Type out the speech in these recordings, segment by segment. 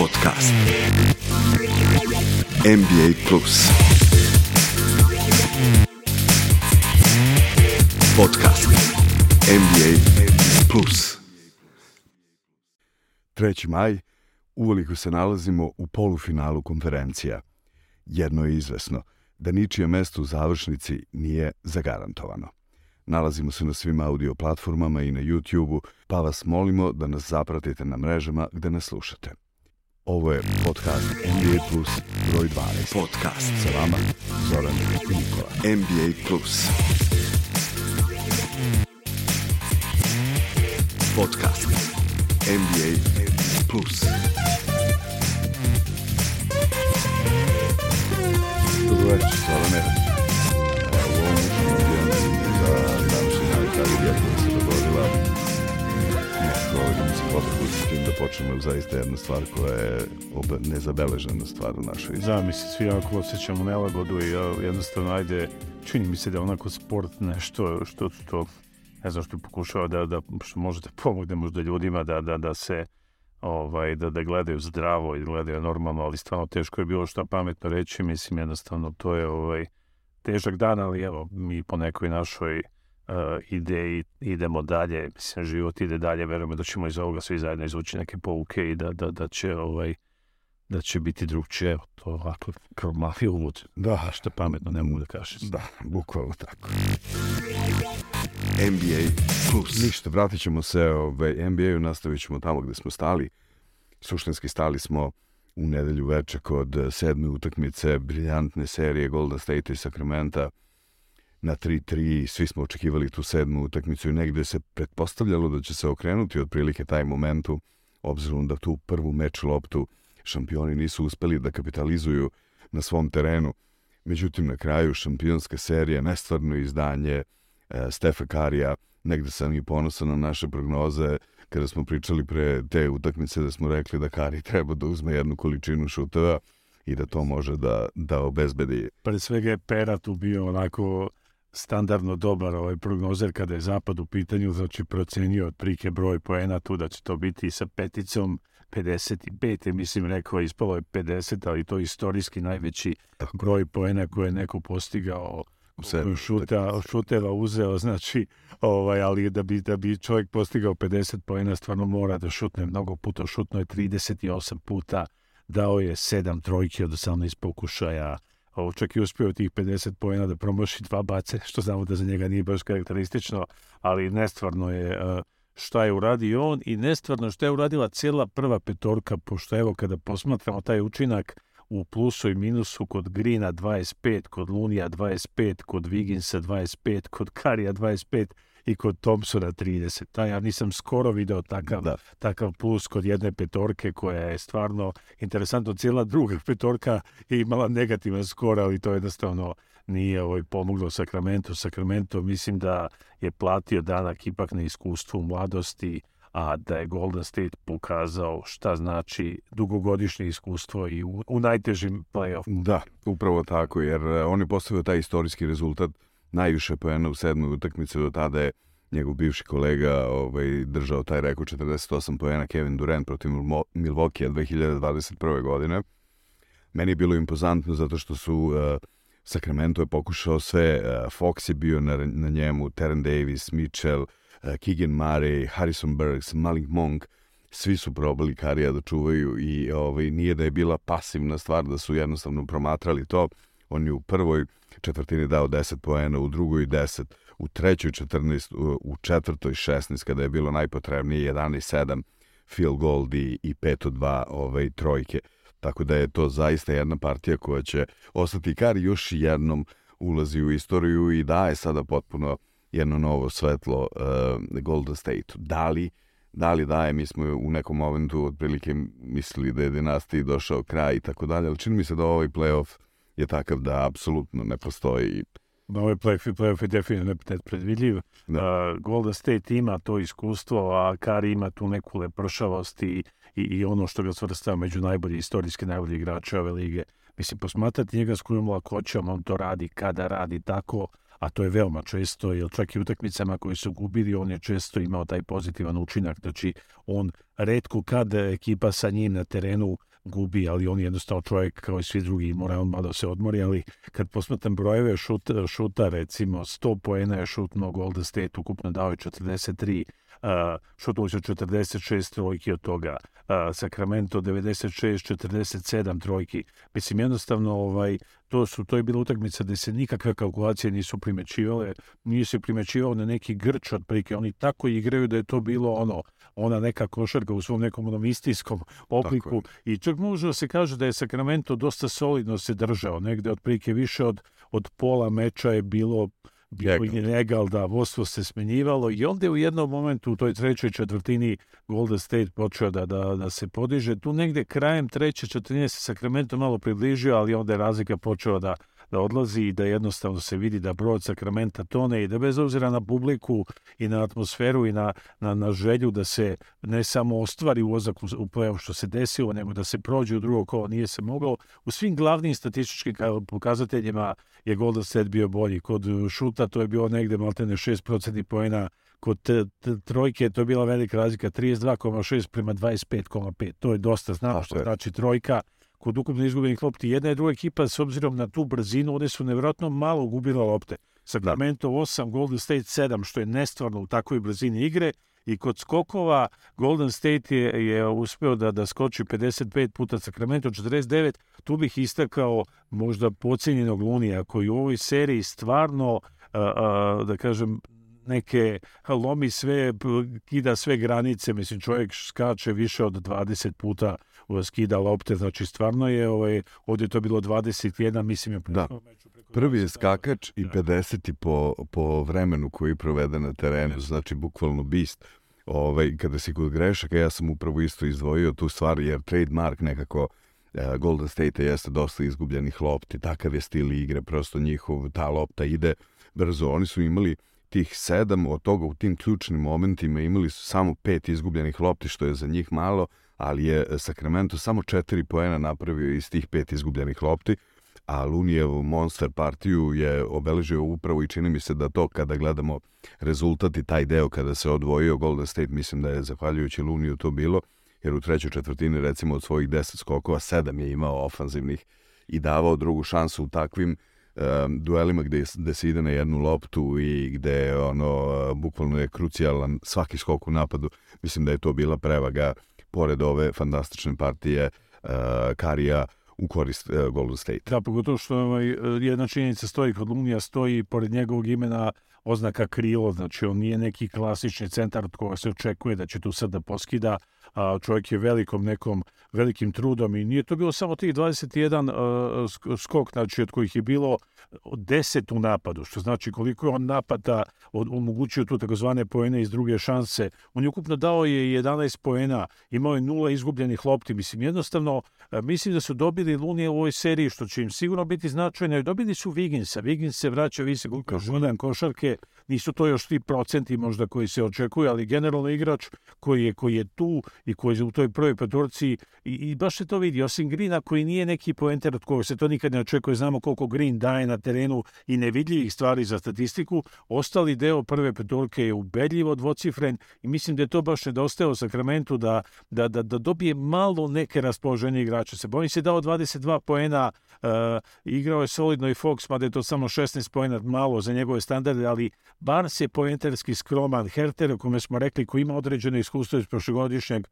Podcast. NBA Plus. Podcast. NBA Plus. 3. maj, uveliko se nalazimo u polufinalu konferencija. Jedno je izvesno, da ničije mesto u završnici nije zagarantovano. Nalazimo se na svim audio platformama i na YouTube-u, pa vas molimo da nas zapratite na mrežama gde nas slušate. Ovo je podcast NBA Plus broj 12. Podcast. Sa vama Zoran i Nikola. NBA Plus. Podcast. NBA Plus. Dobro večer, Zorane. U ovom učinu za današnji dan kada potrebu s tim da počnemo zaista jedna stvar koja je nezabeležena stvar u našoj Da, mi se svi onako osjećamo nelagodu i jednostavno, ajde, čini mi se da je onako sport nešto što, što ne znam što pokušava da, da što može da pomogne možda ljudima da, da, da se ovaj, da, da gledaju zdravo i gledaju normalno, ali stvarno teško je bilo šta pametno reći, mislim jednostavno to je ovaj, težak dan, ali evo, mi po nekoj našoj uh, ideji idemo dalje, mislim, život ide dalje, verujemo da ćemo iz ovoga svi zajedno izvući neke pouke i da, da, da će ovaj, da će biti drugčije, to ovako kao mali uvod. Da. A šta pametno, ne mogu da kažem. Da, bukvalno tako. NBA Plus. Ništa, vratit ćemo se ovaj, NBA-u, nastavit ćemo tamo gde smo stali. Suštinski stali smo u nedelju veče kod sedme utakmice briljantne serije Golden State i Sacramento na 3-3. Svi smo očekivali tu sedmu utakmicu i negde se pretpostavljalo da će se okrenuti otprilike taj momentu, obzirom da tu prvu meč loptu šampioni nisu uspeli da kapitalizuju na svom terenu. Međutim, na kraju šampionska serija, nestvarno izdanje e, Stefa Karija, negde sam i ponosan na naše prognoze kada smo pričali pre te utakmice da smo rekli da Kari treba da uzme jednu količinu šuteva i da to može da, da obezbedi. Pre svega je Pera tu bio onako standardno dobar ovaj prognozer kada je zapad u pitanju, znači procenio otprilike broj poena tu da će to biti sa peticom 55, je, mislim rekao, ispalo je 50, ali to je istorijski najveći broj poena koje je neko postigao sedmi šuta, šuteva uzeo, znači, ovaj, ali da bi, da bi čovjek postigao 50 poena, stvarno mora da šutne mnogo puta, šutno je 38 puta, dao je 7 trojki od 18 pokušaja, ovo čak i uspio tih 50 poena da promoši dva bace, što znamo da za njega nije baš karakteristično, ali nestvarno je uh, šta je uradio on i nestvarno šta je uradila cijela prva petorka, pošto evo kada posmatramo taj učinak u plusu i minusu kod Grina 25, kod Lunija 25, kod Viginsa 25, kod Karija 25 i kod Thompsona 30. Ta ja nisam skoro video takav, Da. takav plus kod jedne petorke koja je stvarno interesantno. Cijela druga petorka je imala negativan skor, ali to jednostavno nije ovaj pomoglo Sacramento. Sacramento mislim da je platio danak ipak na iskustvu mladosti, a da je Golden State pokazao šta znači dugogodišnje iskustvo i u, u najtežim play-off. Da, upravo tako, jer e, on je postavio taj istorijski rezultat najviše poena u sedmoj utakmici, do tada je njegov bivši kolega ovaj, držao taj rekord 48 poena Kevin Durant protiv Milwaukee 2021. godine. Meni je bilo impozantno zato što su uh, Sacramento je pokušao sve, uh, Fox je bio na, na njemu, Terran Davis, Mitchell, uh, Keegan Murray, Harrison Burks, Malik Monk, svi su probali Karija da čuvaju i ovaj, nije da je bila pasivna stvar, da su jednostavno promatrali to. On je u prvoj četvrtini dao 10 poena, u drugoj 10, u trećoj 14, u, četvrtoj 16, kada je bilo najpotrebnije 11-7 field goal i, i 5 od 2 ovaj, trojke. Tako da je to zaista jedna partija koja će ostati kar još jednom ulazi u istoriju i daje sada potpuno jedno novo svetlo uh, Golden State. Da li, da li daje, mi smo u nekom momentu otprilike mislili da je dinastiji došao kraj i tako dalje, ali čini mi se da ovaj playoff je takav da apsolutno ne postoji Da, ovaj play-off, play-off je definitivno nepredvidljiv. Da. Uh, Golden State ima to iskustvo, a Kari ima tu neku lepršavost i, i, i ono što ga svrstava među najbolji istorijski najbolji igrače ove lige. Mislim, posmatrati njega s kojom lakoćom on to radi, kada radi tako, a to je veoma često, jer čak i u utakmicama koji su gubili, on je često imao taj pozitivan učinak. Znači, on redko kad ekipa sa njim na terenu gubi, ali on je jednostavno čovjek kao i svi drugi, mora on malo da se odmori, ali kad posmatram brojeve šuta, šuta recimo 100 poena je šutno Golden State, ukupno dao je 43, šutno se 46 trojki od toga, Sacramento 96, 47 trojki. Mislim, jednostavno, ovaj, to su to je bila utakmica gde se nikakve kalkulacije nisu primećivale, nije se primećivao na neki grč otprilike, oni tako igraju da je to bilo ono, ona neka košarka u svom nekom onom istijskom obliku. I čak može da se kaže da je Sacramento dosta solidno se držao, negde otprilike više od, od pola meča je bilo bio je legal, da, vodstvo se smenjivalo i onda je u jednom momentu u toj trećoj četvrtini Golden State počeo da, da, da se podiže. Tu negde krajem treće četvrtine se Sacramento malo približio, ali onda je razlika počela da, da odlazi i da jednostavno se vidi da brod Sakramenta tone i da bez obzira na publiku i na atmosferu i na, na, na želju da se ne samo ostvari ulazak u, u play što se desilo, nego da se prođe u drugo kolo, nije se moglo. U svim glavnim statističkim pokazateljima je Golden State bio bolji. Kod šuta to je bilo negde maltene 6% poena kod trojke to je bila velika razlika 32,6 prema 25,5 to je dosta znamo što znači trojka kod ukupno izgubljenih lopti. Jedna i druga ekipa, s obzirom na tu brzinu, one su nevjerojatno malo gubile lopte. Sacramento 8, Golden State 7, što je nestvarno u takvoj brzini igre. I kod skokova Golden State je, je uspeo da, da skoči 55 puta Sacramento 49. Tu bih istakao možda pocenjenog Lunija koji u ovoj seriji stvarno, a, a, da kažem, neke lomi sve, kida sve granice, mislim čovjek skače više od 20 puta skida lopte, znači stvarno je ovaj, ovdje to bilo 21, mislim je da. Prvi je skakač i 50 po, po vremenu koji provede na terenu, znači bukvalno bist. Ovaj, kada si kod grešaka, ja sam upravo isto izdvojio tu stvar, jer trademark nekako uh, Golden State jeste dosta izgubljenih lopti, takav je stil igre, prosto njihov, ta lopta ide brzo. Oni su imali tih sedam, od toga u tim ključnim momentima imali su samo pet izgubljenih lopti, što je za njih malo, ali je Sacramento samo četiri poena napravio iz tih pet izgubljenih lopti, a Lunijevu Monster partiju je obeležio upravo i čini mi se da to kada gledamo rezultat i taj deo kada se odvojio Golden State, mislim da je zahvaljujući Luniju to bilo, jer u trećoj četvrtini recimo od svojih deset skokova sedam je imao ofanzivnih i davao drugu šansu u takvim um, duelima gde, gde se ide na jednu loptu i gde ono bukvalno je krucijalan svaki skok u napadu. Mislim da je to bila prevaga pored ove fantastične partije uh, Karija u korist uh, Golden State. Da, pogotovo što ovaj, jedna činjenica stoji kod Lunija, stoji pored njegovog imena oznaka krilo, znači on nije neki klasični centar od koga se očekuje da će tu sad da poskida, a čovjek je velikom nekom velikim trudom i nije to bilo samo tih 21 uh, skok, znači od kojih je bilo 10 u napadu, što znači koliko je on napada omogućio tu takozvane poene iz druge šanse. On je ukupno dao je 11 poena, imao je nula izgubljenih lopti. Mislim, jednostavno, mislim da su dobili Lunije u ovoj seriji, što će im sigurno biti značajno. Dobili su Viginsa. Vigins se vraća visok košarke nisu to još ti procenti možda koji se očekuju, ali generalno igrač koji je, koji je tu i koji je u toj prvoj petorci i, i baš se to vidi, osim Grina koji nije neki poenter od koga se to nikad ne očekuje, znamo koliko Green daje na terenu i nevidljivih stvari za statistiku, ostali deo prve petorke je ubedljivo dvocifren i mislim da je to baš nedostaje u Sakramentu da, da, da, da dobije malo neke raspoloženje igrača. Se bojim se dao 22 poena, uh, igrao je solidno i Fox, mada je to samo 16 poena malo za njegove standarde, ali Barnes je poenterski skroman, Herter, o kome smo rekli, koji ima određene iskustvo iz prošlogodišnjeg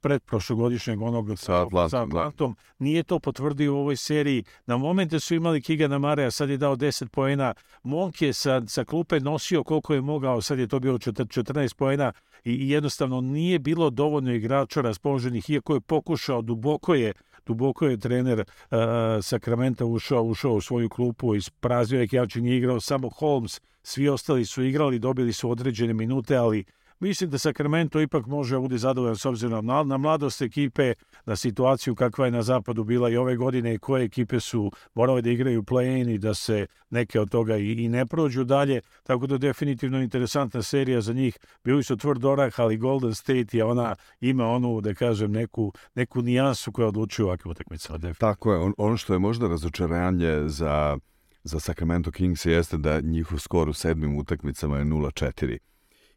predprošlogodišnjeg onog sa Atlantom, nije to potvrdio u ovoj seriji. Na momente su imali Kigana Mareja, sad je dao 10 poena. Monk je sa, sa klupe nosio koliko je mogao, sad je to bilo 14 poena i jednostavno nije bilo dovoljno igrača raspoloženih, iako je pokušao, duboko je duboko je trener uh, Sakramenta ušao, ušao u svoju klupu, isprazio je Kjači, nije igrao samo Holmes, svi ostali su igrali, dobili su određene minute, ali Mislim da Sacramento ipak može bude zadovoljan s obzirom na, na mladost ekipe, na situaciju kakva je na zapadu bila i ove godine i koje ekipe su morale da igraju play-in i da se neke od toga i, i ne prođu dalje. Tako da definitivno interesantna serija za njih. Bili su tvrd orah, ali Golden State je ona, ima onu, da kažem, neku, neku nijansu koja odlučuje ovakve utakmice. Tako je. On, ono što je možda razočaranje za, za Sacramento Kings jeste da njihov skor u sedmim utakmicama je 0-4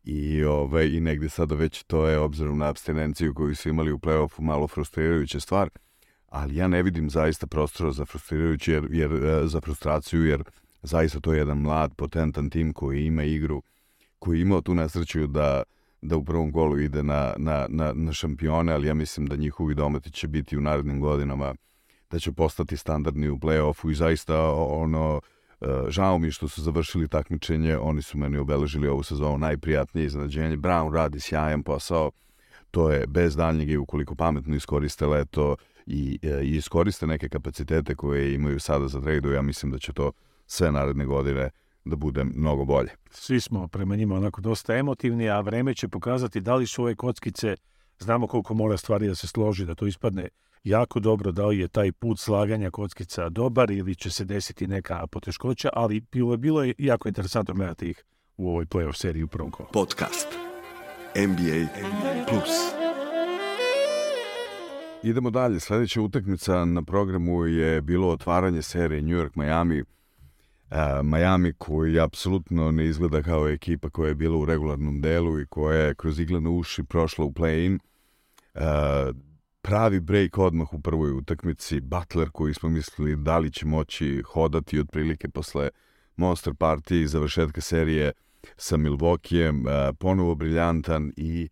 i, ovaj, i negde sada već to je, obzirom na abstinenciju koju su imali u play-offu, malo frustrirajuća stvar. ali ja ne vidim zaista prostora za frustrirajući jer, jer, e, za frustraciju, jer zaista to je jedan mlad, potentan tim koji ima igru, koji je imao tu nesreću da, da u prvom golu ide na, na, na, na šampione, ali ja mislim da njihovi dometi će biti u narednim godinama, da će postati standardni u play-offu i zaista ono, e, žao mi što su završili takmičenje, oni su meni obeležili ovu sezonu najprijatnije iznenađenje. Brown radi sjajan posao, to je bez daljnjeg i ukoliko pametno iskoriste leto i, e, i iskoriste neke kapacitete koje imaju sada za tradu, ja mislim da će to sve naredne godine da bude mnogo bolje. Svi smo prema njima onako dosta emotivni, a vreme će pokazati da li su ove kockice, znamo koliko mora stvari da se složi, da to ispadne jako dobro, da li je taj put slaganja kockica dobar ili će se desiti neka poteškoća, ali bilo, bilo je jako interesantno gledati ih u ovoj playoff seriji u prvom kolu. Podcast NBA Plus. Idemo dalje. Sledeća utakmica na programu je bilo otvaranje serije New York Miami. Uh, Miami koji apsolutno ne izgleda kao ekipa koja je bila u regularnom delu i koja je kroz iglene uši prošla u play-in. Uh, pravi break odmah u prvoj utakmici. Butler koji smo mislili da li će moći hodati otprilike posle Monster Party i završetka serije sa Milwaukee, uh, ponovo briljantan i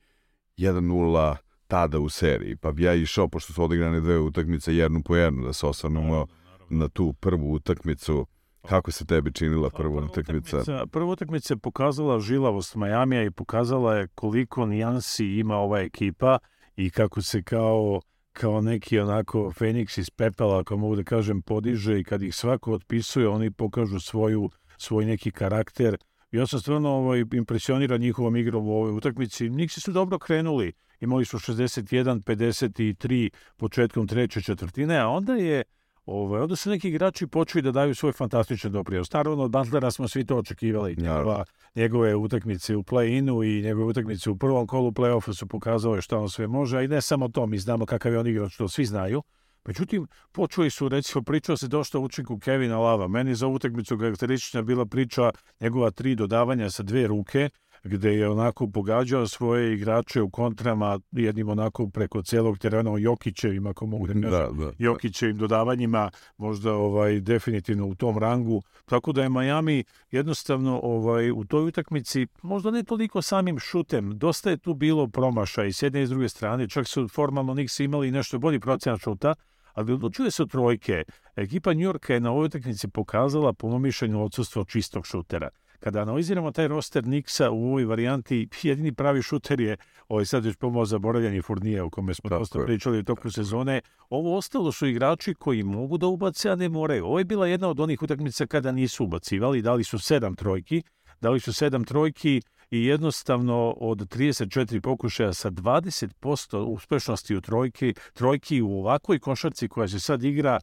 1-0 tada u seriji. Pa bi ja išao, pošto su odigrane dve utakmice jednu po jednu, da se osvrnemo na tu prvu utakmicu. Kako se tebi činila Pa, prva utakmica? Prva utakmica je pokazala žilavost Majamija i pokazala je koliko nijansi ima ova ekipa i kako se kao kao neki onako Feniks iz pepela, ako mogu da kažem, podiže i kad ih svako otpisuje, oni pokažu svoju, svoj neki karakter. Ja sam stvarno ovaj, impresioniran njihovom igrom u ovoj utakmici. Niksi su dobro krenuli. Imali su 61-53 početkom treće četvrtine, a onda je Ovaj, onda su neki igrači počeli da daju svoj fantastičan doprinos. Naravno, od Butlera smo svi to očekivali. Njegova, njegove utakmice u play-inu i njegove utakmice u prvom kolu play-offa su pokazale šta on sve može, a i ne samo to, mi znamo kakav je on igrač, to svi znaju. Međutim, počeli su, recimo, pričao se dosta o učinku Kevina Lava. Meni za utakmicu karakteristična bila priča njegova tri dodavanja sa dve ruke, gde je onako pogađao svoje igrače u kontrama jednim onako preko celog terena o Jokićevim, ako mogu da kažem, Da, da. Jokićevim dodavanjima, možda ovaj definitivno u tom rangu. Tako da je Miami jednostavno ovaj u toj utakmici možda ne toliko samim šutem, dosta je tu bilo promaša i s jedne i s druge strane, čak su formalno Nixi imali nešto bolji procenat šuta, ali odlučuje se od trojke. Ekipa Njurka je na ovoj utakmici pokazala, po mom mišljenju, odsustvo čistog šutera kada analiziramo taj roster Nixa u ovoj varijanti, jedini pravi šuter je, ovaj sad već pomalo zaboravljeni Furnije, o kome smo Tako dosta je. pričali u toku sezone. Ovo ostalo su igrači koji mogu da ubace, a ne moraju. Ovo je bila jedna od onih utakmica kada nisu ubacivali, dali su sedam trojki, dali su sedam trojki i jednostavno od 34 pokušaja sa 20% uspešnosti u trojki, trojki u ovakvoj košarci koja se sad igra,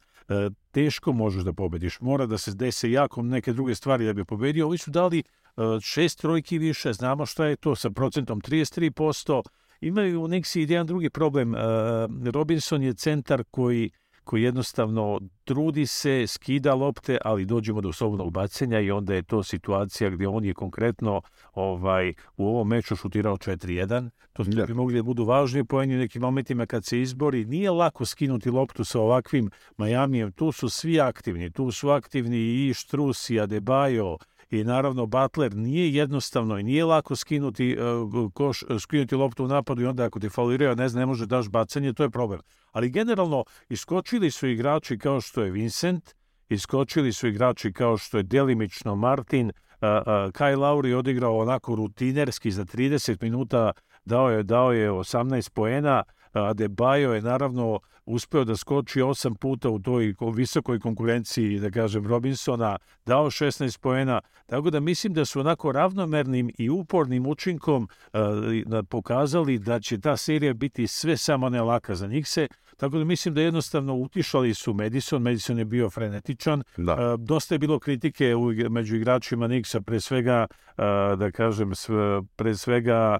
teško možeš da pobediš. Mora da se dese jako neke druge stvari da bi pobedio. Ovi su dali e, šest trojki više, znamo šta je to sa procentom 33%. Imaju u Nixi jedan drugi problem. E, Robinson je centar koji koji jednostavno trudi se, skida lopte, ali dođemo do slobodnog bacanja i onda je to situacija gdje on je konkretno ovaj u ovom meču šutirao 4-1. To Da. bi mogli da budu važni poeni u nekim momentima kad se izbori. Nije lako skinuti loptu sa ovakvim Majamijem. Tu su svi aktivni. Tu su aktivni i Štrus i Adebayo i naravno Butler nije jednostavno i nije lako skinuti uh, koš, skinuti loptu u napadu i onda ako ti fauliraju, ne znam, ne može daš bacanje, to je problem. Ali generalno iskočili su igrači kao što je Vincent, iskočili su igrači kao što je delimično Martin, uh, uh, Kyle Lowry odigrao onako rutinerski za 30 minuta, dao je, dao je 18 poena, Adebayo je naravno uspeo da skoči osam puta u toj ko- visokoj konkurenciji, da kažem, Robinsona, dao 16 poena, tako da mislim da su onako ravnomernim i upornim učinkom uh, pokazali da će ta serija biti sve samo ne laka za njih se, tako da mislim da jednostavno utišali su Madison, Madison je bio frenetičan, Da. Dosta je bilo kritike u, među igračima Nixa, pre svega, da kažem, sve, pre svega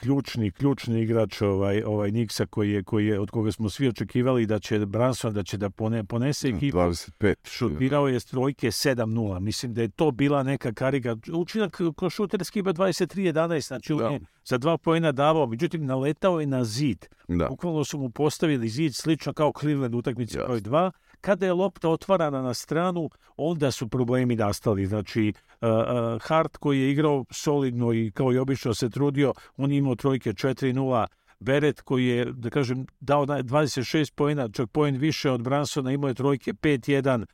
ključni, ključni igrač ovaj, ovaj Niksa koji je, koji je, od koga smo svi očekivali da će Branson da će da pone, ponese ekipu. 25. Šutirao je s trojke 7-0. Mislim da je to bila neka karika. Učinak ko šuterski ima 23-11, znači Da. je za dva pojena davao, međutim naletao je na zid. Da. Bukvalno su mu postavili zid slično kao Cleveland utakmici broj 2. Kada je lopta otvarana na stranu, onda su problemi nastali. Znači, uh, uh, Hart koji je igrao solidno i kao i obično se trudio, on je imao trojke 4-0. Beret koji je, da kažem, dao na- 26 pojena, čak pojen više od Bransona, imao je trojke 5-1.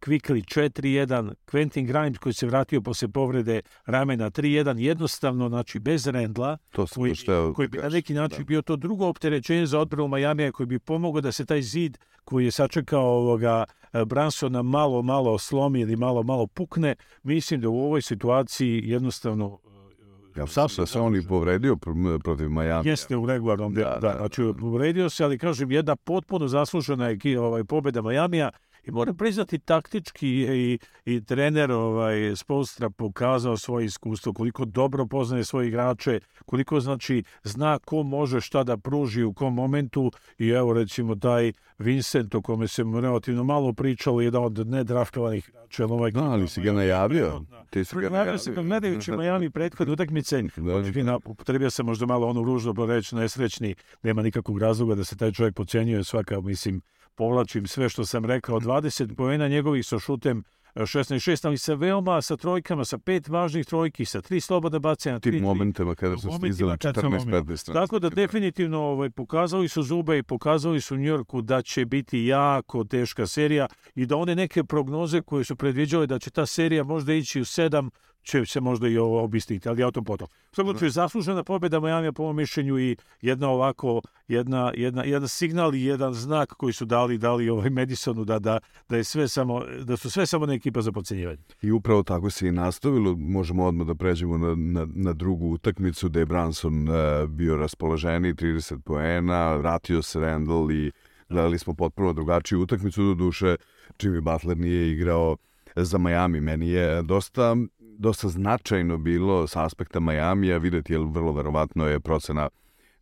Quickly 4-1, Quentin Grimes koji se vratio posle povrede ramena 3-1, jednostavno, znači bez Rendla, To koji, baš teo koji da bi na neki način da. bio to drugo opterećenje za odbranu Majamija koji bi pomogao da se taj zid koji je sačekao ovoga e, Bransona malo, malo slomi ili malo, malo pukne. Mislim da u ovoj situaciji jednostavno Ja sam se on i povredio pr- protiv Miami. jeste u regularnom delu. Da, Da, da, znači, uvredio se, ali kažem, jedna potpuno zaslužena eki, ovaj, pobjeda Majamija i moram priznati taktički i, i trener ovaj, Spolstra pokazao svoje iskustvo, koliko dobro poznaje svoje igrače, koliko znači zna ko može šta da pruži u kom momentu i evo recimo taj Vincent o kome se relativno malo pričalo, jedan od nedraftovanih igrača. Ovaj Da, ali si ga najavio. Ti si ga najavio. gledajući Miami prethodne utakmice, Da. Očekivno, upotrebio sam možda malo onu ružno reći nesrećni, nema nikakvog razloga da se taj čovjek pocenjuje svaka, mislim, povlačim sve što sam rekao, 20 poena njegovih sa šutem e, 16-6, ali sa veoma, sa trojkama, sa pet važnih trojki, sa tri slobodne bacanja, Tim momentima kada su stizali kad sam omio. 14-15. tako da definitivno ovaj, pokazali su zube i pokazali su Njorku da će biti jako teška serija i da one neke prognoze koje su predviđale da će ta serija možda ići u sedam, će se možda i ovo obistiti, ali ja o tom potom. U svakom slučaju, zaslužena pobjeda Majamija po mom mišljenju i jedna ovako, jedna, jedna, jedan signal i jedan znak koji su dali, dali ovaj Madisonu da, da, da, je sve samo, da su sve samo ne ekipa za podcenjivanje. I upravo tako se i nastavilo. Možemo odmah da pređemo na, na, na drugu utakmicu gde je Branson uh, bio raspoloženiji, 30 poena, vratio se Randall i gledali smo potpuno drugačiju utakmicu. Do duše, Jimmy Butler nije igrao za Miami. Meni je dosta, dosta značajno bilo sa aspekta Majamija videti, jer vrlo verovatno je procena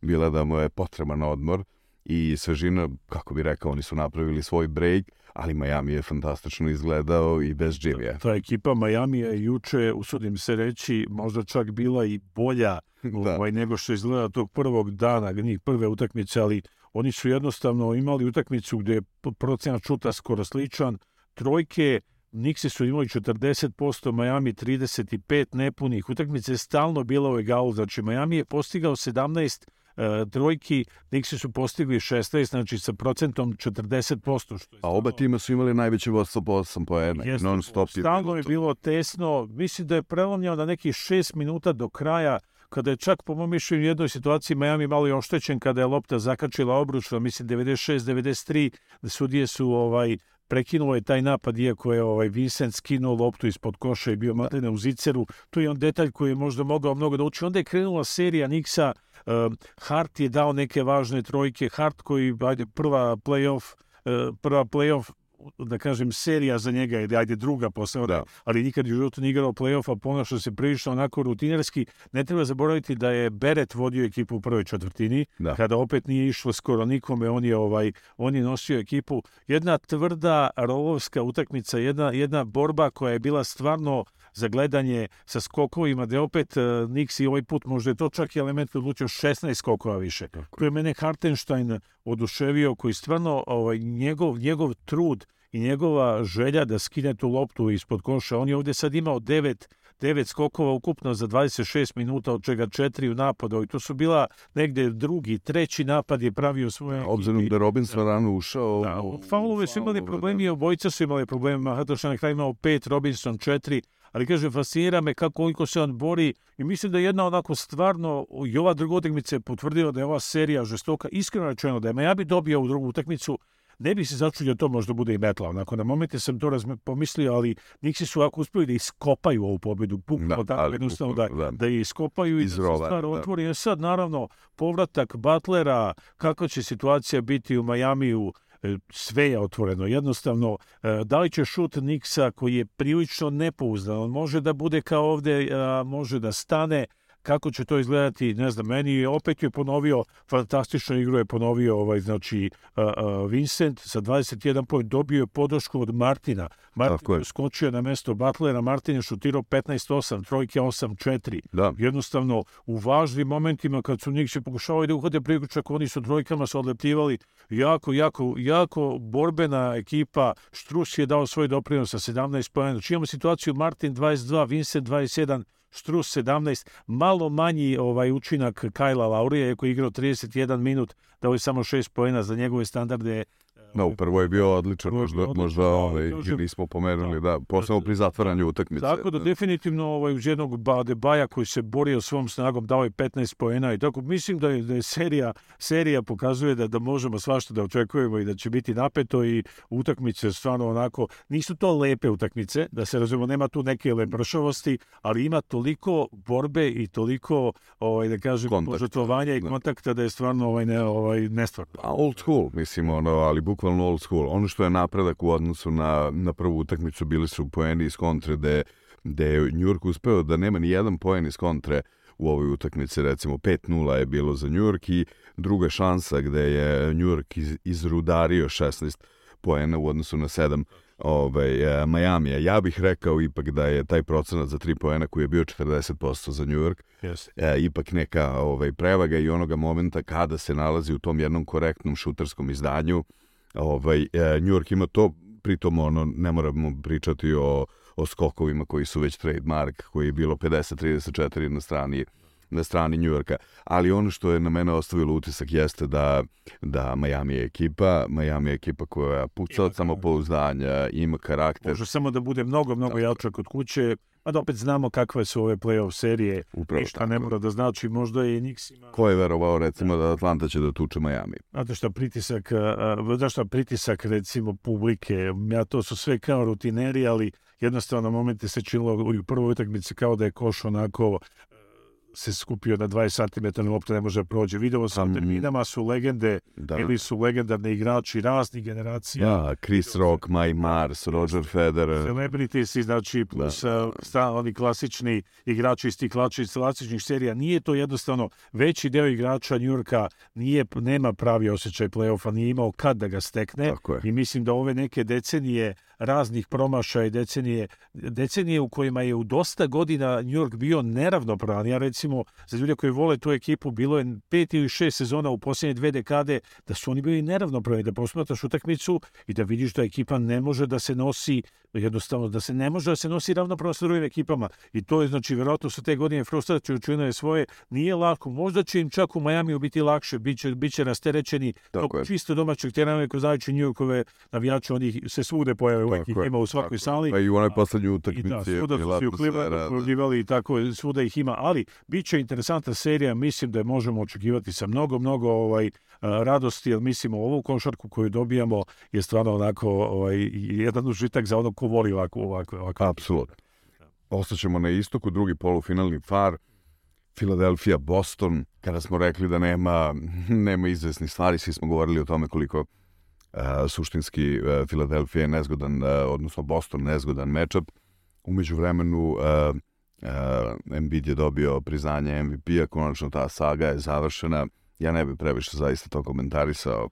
bila da mu je potreban odmor i svežina, kako bi rekao, oni su napravili svoj break, ali Miami je fantastično izgledao i bez Jimmya. Ta ekipa Miami je juče, usudim se reći, možda čak bila i bolja Da. ovaj, nego što izgleda tog prvog dana, njih prve utakmice, ali oni su jednostavno imali utakmicu gde je procenat šuta skoro sličan, trojke, Nixi su imali 40%, Miami 35 nepunih, utakmica je stalno bila u egalu, znači Miami je postigao 17 e, trojki, Nixi su postigli 16, znači sa procentom 40%, što je A oba tima su imali najveće vodstvo po 8 poena. Non stop je Stalno je bilo tesno. Mislim da je prelomljeno na nekih šest minuta do kraja, kada je čak po mom mišljenju u jednoj situaciji Miami malo i oštećen kada je lopta zakačila obručno, mislim 96-93, da sudije su ovaj prekinuo je taj napad, iako je ovaj Vincent skinuo loptu ispod koša i bio matene u ziceru. To je on detalj koji je možda mogao mnogo da uči. Onda je krenula serija Niksa, um, Hart je dao neke važne trojke, Hart koji, ajde, prva playoff, uh, prva playoff da kažem, serija za njega je, ajde, druga posle, Da. ali nikad u životu nije igrao play-off, a ponašao se prilično onako rutinerski. Ne treba zaboraviti da je Beret vodio ekipu u prvoj četvrtini, Da. kada opet nije išlo skoro nikome, on je ovaj on je nosio ekipu. Jedna tvrda rolovska utakmica, jedna jedna borba koja je bila stvarno za gledanje sa skokovima, da je opet uh, Nix i ovaj put možda je to čak i element odlučio 16 skokova više. Koji je mene Hartenstein oduševio, koji stvarno ovaj, njegov, njegov trud i njegova želja da skine tu loptu ispod koša. On je ovdje sad imao devet, devet skokova ukupno za 26 minuta, od čega četiri u napadu. I to su bila negde drugi, treći napad je pravio svoje... Obzirom da je Robinson rano ušao... Da, u- faulove su imali problemi, i obojica su imali probleme. Hatoš je na kraju imao pet, Robinson četiri, ali kaže, fascinira me kako koliko se on bori i mislim da je jedna onako stvarno, i ova druga utakmica je potvrdila da je ova serija žestoka, iskreno rečeno da je Miami dobio ovu drugu utakmicu, ne bi se začudio to možda bude i metla. Onako, na momente sam to razme, pomislio, ali Nixi su ovako uspeli da iskopaju ovu pobedu, bukvalno Da, ali jednostavno da, da. da je iskopaju i da se stvar da. otvori. E sad, naravno, povratak Butlera, kakva će situacija biti u Majamiju, e, sve je otvoreno. Jednostavno, e, da li će šut Niksa koji je prilično nepouzdan, on može da bude kao ovde, može da stane, kako će to izgledati, ne znam, meni je opet je ponovio, fantastičnu igru je ponovio ovaj, znači, uh, uh, Vincent sa 21 point, dobio je podršku od Martina. Martin je skočio na mesto Butlera, Martin je šutirao 15-8, trojke 8-4. Da. Jednostavno, u važnim momentima kad su Nikši pokušavali da uhode priključak, oni su trojkama se odleptivali. Jako, jako, jako borbena ekipa. Štrus je dao svoj doprinos sa 17 pojena. Znači imamo situaciju Martin 22, Vincent 21, Štrus 17, malo manji ovaj učinak Kajla Laurija, koji je igrao 31 minut, dao je samo 6 pojena za njegove standarde No, upravo je bio odličan, možda, možda ovaj, nismo pomenuli, da, posebno pri zatvaranju utakmice. Tako da, definitivno ovaj, uz jednog Badebaja koji se borio svom snagom, dao je 15 poena i tako, mislim da je, da je serija, serija pokazuje da, da možemo svašta da očekujemo i da će biti napeto i utakmice stvarno onako, nisu to lepe utakmice, da se razumemo, nema tu neke lepršavosti, ali ima toliko borbe i toliko, ovaj, da kažem, požrtvovanja i da. kontakta da je stvarno ovaj, ne, ovaj, nestvarno. A old school, mislim, ono, ali bukvalno old school. Ono što je napredak u odnosu na, na prvu utakmicu bili su poeni iz kontre gde, gde je York uspeo da nema ni jedan poen iz kontre u ovoj utakmici, recimo 5-0 je bilo za York i druga šansa gde je York iz, izrudario 16 poena u odnosu na 7 ovaj, Majamija. Ja bih rekao ipak da je taj procenat za 3 poena koji je bio 40% za New York yes. e, ipak neka ovaj, prevaga i onoga momenta kada se nalazi u tom jednom korektnom šuterskom izdanju ovaj, e, New York ima to, pritom ono, ne moramo pričati o, o skokovima koji su već trademark, koji je bilo 50-34 na strani na strani New Yorka. Ali ono što je na mene ostavilo utisak jeste da, da Miami je ekipa, Miami je ekipa koja puca od samopouzdanja, ima karakter. Može samo da bude mnogo, mnogo jača kod kuće, a da opet znamo kakve su ove playoff serije. Upravo Ništa ne mora da znači, možda i Knicks ima... Ko je verovao recimo da Atlanta će da tuče Miami? Znate šta, pritisak, znaš šta, pritisak recimo publike, ja to su sve kao rutineri, ali jednostavno momente se činilo u prvoj utakmici kao da je koš onako se skupio na 20 cm lopta ne može da prođe. Videlo sam, mm. terminama su legende, da. ili su legendarni igrači raznih generacija. Ja, Chris Rock, Mike Mars, Roger Federer. Celebrities, znači, plus da. sta, oni klasični igrači iz tih klasičnih serija. Nije to jednostavno, veći deo igrača Njurka nije, nema pravi osjećaj play-offa, nije imao kad da ga stekne. I mislim da ove neke decenije raznih promašaja i decenije, decenije u kojima je u dosta godina New York bio neravnopravan. Ja recimo, za ljude koji vole tu ekipu, bilo je pet ili šest sezona u posljednje dve dekade da su oni bili neravnopravni, da posmataš utakmicu i da vidiš da ekipa ne može da se nosi jednostavno da se ne može da se nosi ravnopravno sa drugim ekipama. I to je, znači, verovatno sa te godine frustracije učinile svoje. Nije lako. Možda će im čak u Majamiju biti lakše, bit će, bit će rasterećeni. Tako čisto domaćeg terena, ko znajući Njujorkove navijače, oni se svude pojave uvek ih ima u svakoj tako. sali. Pa i u onoj poslednjoj utakmici. I da, svuda su se u Clevelandu i tako, svuda ih ima. Ali, bit će interesantna serija, mislim da je možemo očekivati sa mnogo, mnogo ovaj, radosti, jer mislimo ovu košarku koju dobijamo je stvarno onako ovaj, jedan užitak za ono ko voli ovako. ovako, ovako. Apsolutno. Ostaćemo na istoku, drugi polufinalni far, Filadelfija, Boston, kada smo rekli da nema, nema izvesnih stvari, svi smo govorili o tome koliko uh, suštinski uh, Filadelfija je nezgodan, uh, odnosno Boston nezgodan mečap. Umeđu vremenu uh, uh, Embiid je dobio priznanje MVP-a, konačno ta saga je završena. Ja ne bih previše zaista to komentarisao.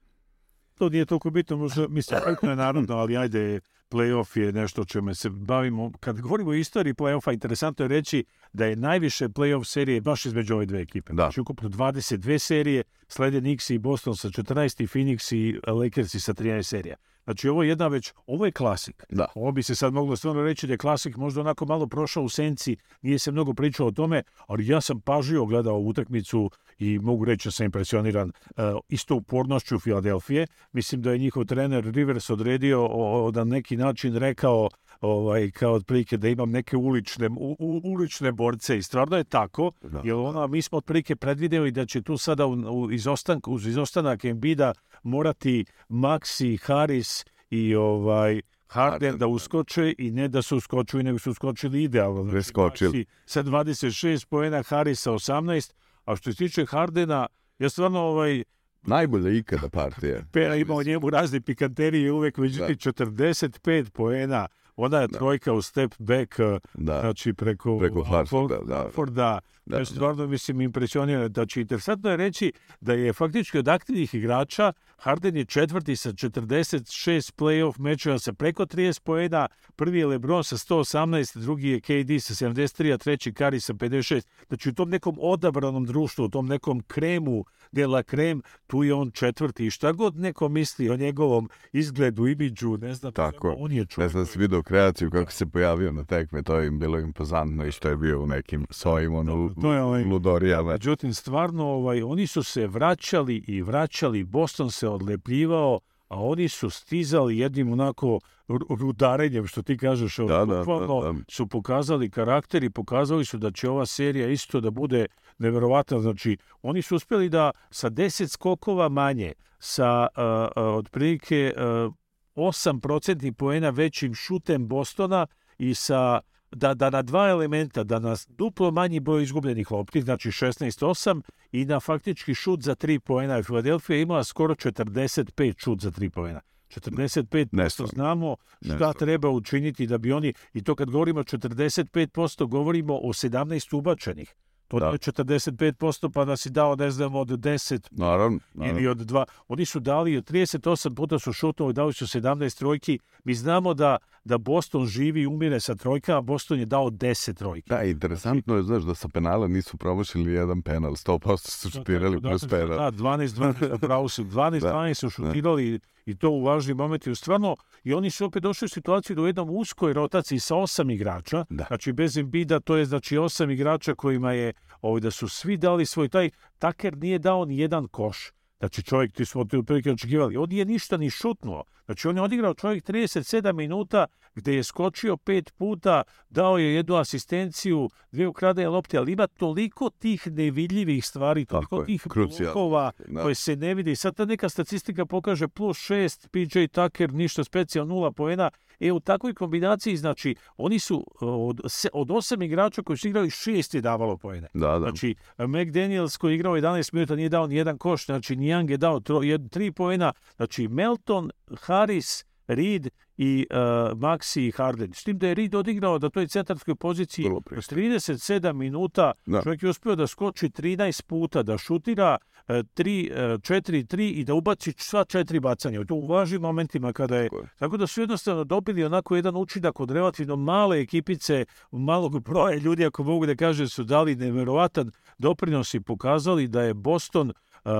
To nije toliko bitno, možda, mislim, je naravno, ali ajde, playoff je nešto čime se bavimo. Kad govorimo o istoriji playoffa, interesantno je reći da je najviše playoff serije baš između ove dve ekipe. Da. Znači ukupno 22 serije, slede Knicks i Boston sa 14 i Phoenix i Lakersi sa 13 serija. Znači ovo je jedna već, ovo je klasik. Da. Ovo bi se sad moglo stvarno reći da je klasik možda onako malo prošao u senci, nije se mnogo pričao o tome, ali ja sam pažljivo gledao utakmicu i mogu reći da sam impresioniran uh, isto upornošću Filadelfije. Mislim da je njihov trener Rivers odredio o, na neki način rekao ovaj, kao otprilike da imam neke ulične, u, u, ulične borce i stvarno je tako, da. jer ona, mi smo otprilike predvideli da će tu sada u, u izostank, uz izostanak Embida morati Maxi, Harris i ovaj Harden da uskoče i ne da su uskočili, nego su uskočili idealno. Znači, Preskočili. Sa 26 poena, Harisa 18, a što se tiče Hardena, ja stvarno ovaj, Najbolja ikada partija. Pera imao njemu razne pikanterije uvek, međutim da. 45 poena ona je trojka u step back, uh, Da. znači preko, Preko Harforda, da, da. Da, stvarno, mislim, impresionira. Znači, interesantno je reći da je faktički od aktivnih igrača Harden je četvrti sa 46 playoff mečeva sa preko 30 poena, prvi je LeBron sa 118, drugi je KD sa 73, a treći Kari sa 56. Znači, u tom nekom odabranom društvu, u tom nekom kremu de la krem, tu je on četvrti. I šta god neko misli o njegovom izgledu, imidžu, ne znam, Tako on je Ne čovjek. znam da si vidio kreaciju kako se pojavio na tekme, to je im bilo impozantno i što je bio u nekim svojim ono, to je ovaj- ludorijama. Međutim, stvarno, ovaj, oni su se vraćali i vraćali, Boston se odlepljivao, a oni su stizali jednim onako ru- rudarenjem, što ti kažeš, Da, da, bukvalno da, da. su pokazali karakter i pokazali su da će ova serija isto da bude neverovatna. Znači, oni su uspjeli da sa 10 skokova manje, sa a, a, otprilike a, 8% poena većim šutem Bostona i sa da, da na dva elementa, da na duplo manji broj izgubljenih lopti, znači 16-8 i na faktički šut za 3 poena. Filadelfija je imala skoro 45 šut za 3 poena. 45% Nestvarno. znamo šta Nestvarno. treba učiniti da bi oni, i to kad govorimo 45%, govorimo o 17 ubačenih. To Da. da. je 45%, pa da si dao, ne znam, od 10 Naravno, naravno. ili od dva. Oni su dali, 38 puta su šutnuli, dali su 17 trojki. Mi znamo da, da Boston živi i umire sa trojkama, Boston je dao 10 trojki. Da, interesantno je, znaš, da sa penala nisu promašili jedan penal, 100% su šutirali plus penal. Da, 12-12, zapravo su 12-12 su šutirali i to u važnim momentima. Stvarno, i oni su opet došli u situaciju da u jednom uskoj rotaciji sa osam igrača, Da. znači bez Embida, to je znači osam igrača kojima je, ovaj, da su svi dali svoj taj, Taker nije dao ni jedan koš. Znači čovjek, ti smo ti otprilike očekivali, on nije ništa ni šutnuo. Znači on je odigrao čovjek 37 minuta gde je skočio pet puta, dao je jednu asistenciju, dvije ukradene lopte, ali ima toliko tih nevidljivih stvari, Tako toliko je, tih blokova Da. koje se ne vidi. Sad ta neka statistika pokaže plus šest, PJ Tucker, ništa specijalno, nula poena. E, u takvoj kombinaciji, znači, oni su od, se- od osam igrača koji su igrali, šest je davalo poene. Da, da. Znači, McDaniels koji je igrao 11 minuta nije dao ni jedan koš, znači Niang je dao tro, jed, tri poena, znači Melton, Harris, Reed i uh, Maxi i Harden. S tim da je Reed odigrao da toj centarskoj poziciji Vrlo pristojno. 37 minuta, Da. čovjek je uspio da skoči 13 puta, da šutira 3, 4-3 i da ubaci sva četiri bacanja. To u važnim momentima kada je... Tako. Tako da su jednostavno dobili onako jedan učinak od relativno male ekipice, malog broja ljudi, ako mogu da kažem, su dali neverovatan doprinos i pokazali da je Boston uh,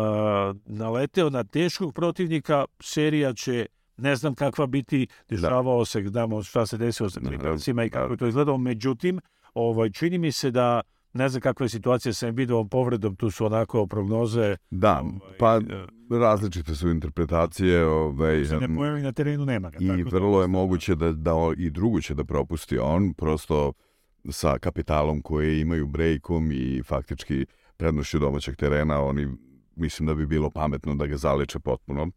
naleteo na teškog protivnika. Serija će ne znam kakva biti, dešavao se, znamo šta se desilo sa Naravno, Clippersima i kako je to izgledalo. Međutim, ovaj, čini mi se da ne znam kakva je situacija sa Embiidovom povredom, tu su onako prognoze. Da, ovaj, pa e, različite su interpretacije ovaj, se ne pojavi na terenu, nema ga. i tako da- vrlo je moguće da, da i drugu će da propusti on, prosto sa kapitalom koje imaju brejkom i faktički prednošću domaćeg terena, oni mislim da bi bilo pametno da ga zaleče potpuno.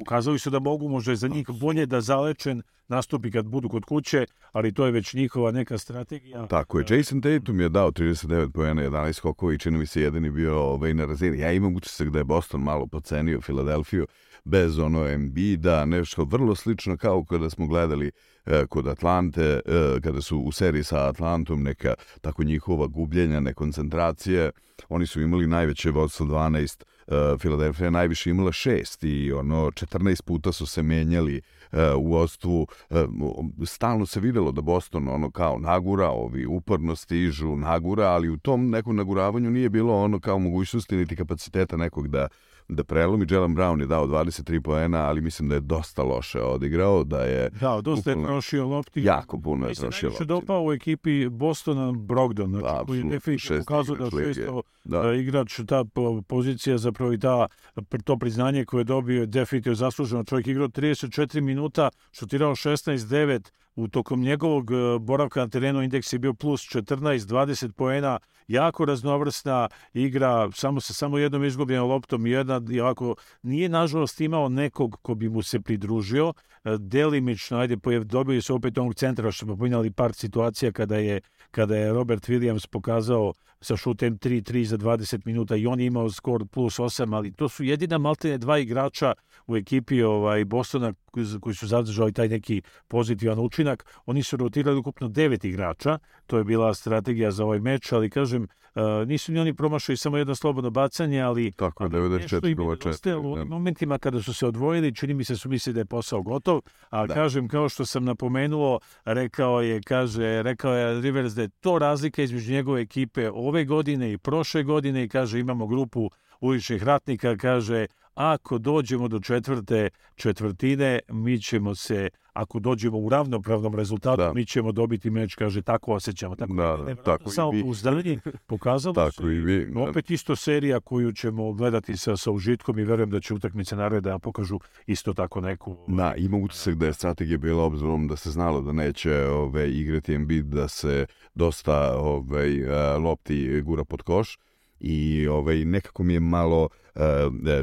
Ukazali su da mogu možda za njih bolje da zalečen nastupi kad budu kod kuće, ali to je već njihova neka strategija. Tako je. Jason Tatum je dao 39 pojena, 11 skokova i čini mi se jedan je bio ovaj, na razini. Ja imam utisak da je Boston malo pocenio Filadelfiju bez ono Embiida, nešto vrlo slično kao kada smo gledali e, kod Atlante, e, kada su u seriji sa Atlantom neka tako njihova gubljenja, nekoncentracije. Oni su imali najveće vodstvo 12, e, Filadelfija je najviše imala 6 i ono 14 puta su se menjali e, u vodstvu. E, stalno se videlo da Boston ono kao nagura, ovi uporno stižu, nagura, ali u tom nekom naguravanju nije bilo ono kao mogućnosti niti kapaciteta nekog da da prelomi. Jalen Brown je dao 23 poena, ali mislim da je dosta loše odigrao, da je Da, dosta je Bukvalno. trošio lopti. jako puno je Mi se trošio najviše lopti. dopao u ekipi Bostona Brogdon, znači, koji je definitivno pokazao da šesto Da. da. igrač, ta po- pozicija zapravo i ta, to priznanje koje je dobio je definitivno zasluženo. Čovjek je igrao 34 minuta, šutirao 16-9, u tokom njegovog e, boravka na terenu indeks je bio plus 14, 20 poena, jako raznovrsna igra, samo sa samo jednom izgubljenom loptom, jedna, jako, nije nažalost imao nekog ko bi mu se pridružio, e, delimično, ajde, dobili su opet onog centra, što smo pominjali par situacija kada je, kada je Robert Williams pokazao sa šutem 3-3 za 20 minuta i on je imao skor plus 8, ali to su jedina maltene dva igrača u ekipi ovaj, Bostona koji su zadržali taj neki pozitivan učinak. Oni su rotirali ukupno devet igrača, to je bila strategija za ovaj meč, ali kažem, uh, nisu ni oni promašali samo jedno slobodno bacanje, ali, Tako, ali 94 u da. momentima kada su se odvojili, čini mi se su misli da je posao gotov, a da. kažem, kao što sam napomenuo, rekao je, kaže, rekao je Rivers da je to razlika između njegove ekipe ove godine i prošle godine i kaže imamo grupu uličnih ratnika, kaže ako dođemo do četvrte četvrtine, mi ćemo se, ako dođemo u ravnopravnom rezultatu, da. mi ćemo dobiti meč, kaže, tako osjećamo. Tako, da, da, tako samo i vi. pokazalo tako se, i vi. opet isto serija koju ćemo gledati sa, sa užitkom i verujem da će utakmice naravno da pokažu isto tako neku... Da, ima utisak da je strategija bila obzirom da se znalo da neće ove, igrati Embiid, da se dosta ove, lopti gura pod koš i ovaj, nekako mi je malo, uh,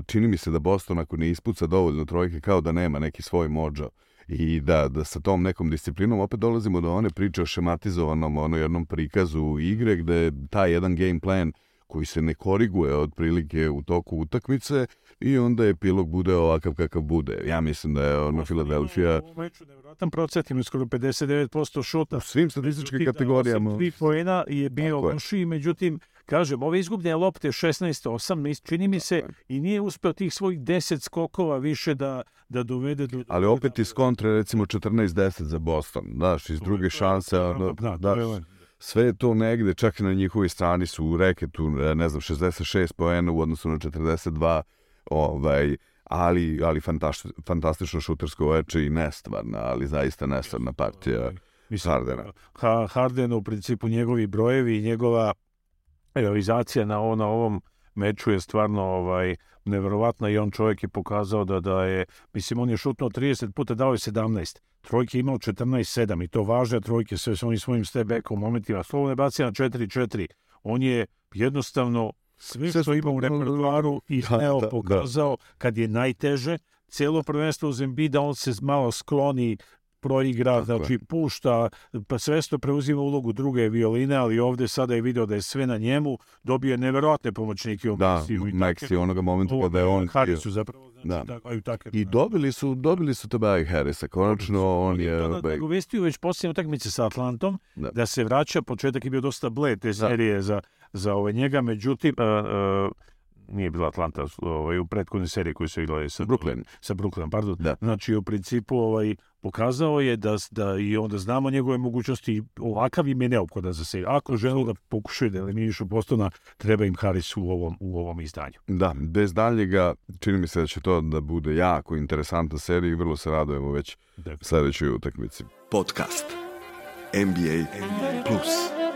čini mi se da Boston ako ne ispuca dovoljno trojke kao da nema neki svoj mođo i da, da sa tom nekom disciplinom opet dolazimo do one priče o šematizovanom ono jednom prikazu igre gde taj jedan game plan koji se ne koriguje otprilike u toku utakmice i onda epilog bude ovakav kakav bude. Ja mislim da je ono Filadelfija... U meču nevjerojatan procent, ima skoro 59% šuta. U svim statističkim kategorijama. 3 poena je bio lošiji, međutim, Kažem, ove izgubljene lopte 16-8, čini mi se, i nije uspeo tih svojih 10 skokova više da, da dovede do... Ali opet iz kontre, recimo 14-10 za Boston, daš, iz druge šanse, da, da, da, sve je to negde, čak i na njihovoj strani su u reketu, ne znam, 66 poena u odnosu na 42, ovaj, ali, ali fantastično, fantastično šutersko veče i nestvarna, ali zaista nestvarna partija Mislim, Hardena. Ha, Harden u principu njegovi brojevi i njegova realizacija na, ovo, na ovom meču je stvarno ovaj neverovatna i on čovjek je pokazao da da je mislim on je šutnuo 30 puta dao je 17 trojke imao 14-7 i to važne trojke sve su oni svojim step back u momentima slobodne bacio na 4-4 on je jednostavno sve, sve što ima u repertoaru i da, da, da, pokazao kad je najteže celo prvenstvo uz Embiida on se malo skloni proigra, znači pušta, pa svesto preuzima ulogu druge violine, ali ovde sada je video da je sve na njemu, dobije neverovatne pomoćnike u da, Maxi onoga momenta kada je on... Harisu zapravo, znači, da. da I da. dobili su, dobili su Tobias Harrisa, konačno on je... Da, da, uvestio već posljednje utakmice sa Atlantom, da. da se vraća, početak je bio dosta bled te da. serije da. za, za ove njega, međutim, uh, uh, nije bila Atlanta ovaj, u prethodnoj seriji koju su igrali sa Brooklyn. Sa Brooklyn, pardon. Da. Znači, u principu ovaj, pokazao je da, da i onda znamo njegove mogućnosti, ovakav im je neophodan za seriju. Ako žele da pokušaju da eliminišu Bostona, treba im Harris u ovom, u ovom izdanju. Da, bez daljega, čini mi se da će to da bude jako interesantna serija i vrlo se radujemo već sledećoj utakmici. Podcast NBA, NBA Plus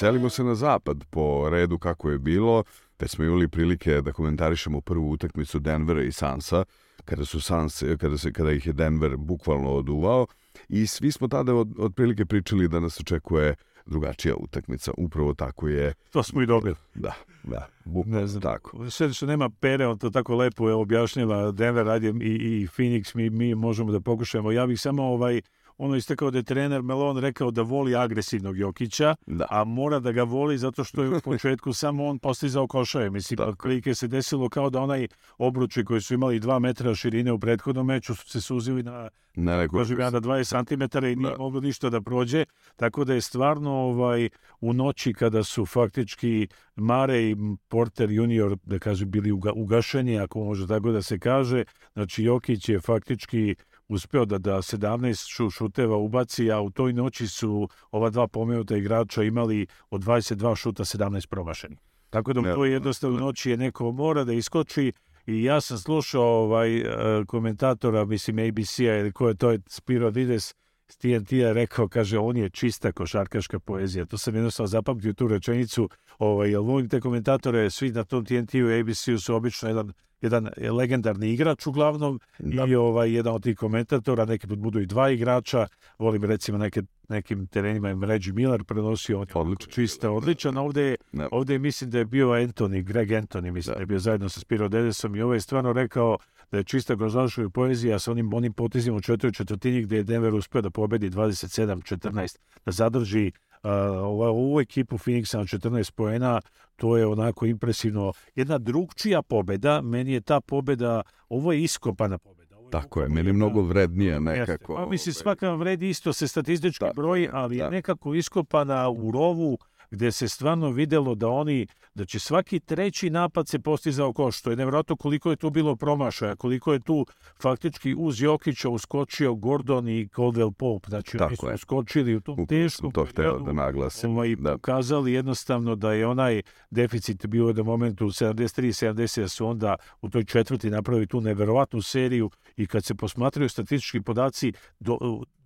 selimo se na zapad po redu kako je bilo. Već smo imali prilike da komentarišemo prvu utakmicu Denvera i Sansa, kada su Sans, kada, se, kada ih je Denver bukvalno oduvao. I svi smo tada od, otprilike pričali da nas očekuje drugačija utakmica. Upravo tako je. To smo i dobili. Da, da. ne znam. Tako. Sve što nema pere, on to tako lepo je objašnjava Denver radi i, i Phoenix, mi, mi možemo da pokušamo. Ja bih samo ovaj, ono istakao da je trener Melon rekao da voli agresivnog Jokića, da. a mora da ga voli zato što je u početku samo on postizao košaje. Mislim, da. klike se desilo kao da onaj obruči koji su imali dva metra širine u prethodnom meču su se suzili na na neku... Kažem ja na 20 cm i nije da. moglo ništa da prođe, tako da je stvarno ovaj, u noći kada su faktički Mare i Porter junior, da kaže, bili ugašeni, ako može tako da se kaže, znači Jokić je faktički uspeo da da 17 šuteva ubaci, a u toj noći su ova dva pomenuta igrača imali od 22 šuta 17 promašeni. Tako da u toj jednostavno noći je neko mora da iskoči i ja sam slušao ovaj e, komentatora, mislim ABC-a ili ko je to Spiro Dides, s TNT-a rekao, kaže, on je čista košarkaška poezija. To sam jednostavno zapamtio tu rečenicu, ovaj, jer volim te komentatore, svi na tom TNT-u i ABC-u su obično jedan jedan legendarni igrač uglavnom Da. i ovaj, jedan od tih komentatora, neki put budu i dva igrača, volim recimo neke, nekim terenima je Reggie Miller prenosio, on je Odličan. čista, odličan, ovde je, Da. ovde mislim da je bio Anthony, Greg Anthony, mislim Da. da je bio zajedno sa Spiro Dedesom i ovo je stvarno rekao da je čista Gonzalešova poezija sa onim, onim potezima u četvrtoj četvrtini gde je Denver uspeo da pobedi 27-14, da zadrži ovu, ovu ekipu Phoenixa na 14 poena, to je onako impresivno. Jedna drugčija pobeda, meni je ta pobeda, ovo je iskopana pobeda. Tako je, meni mnogo vrednija Jeste. nekako. Pa mislim, ovaj, svaka vredi isto se statistički Da, broji, ali je da. nekako iskopana u rovu gde se stvarno videlo da oni, da će svaki treći napad se postizao koš, što je nevjerojatno koliko je tu bilo promašaja, koliko je tu faktički uz Jokića uskočio Gordon i Caldwell Pope, znači oni Tako su je. uskočili u tom teškom to hteo periodu, da naglasim. ovaj, Da. pokazali jednostavno da je onaj deficit bio u jednom momentu 73-70, da su onda u toj četvrti napravili tu neverovatnu seriju i kad se posmatraju statistički podaci, do,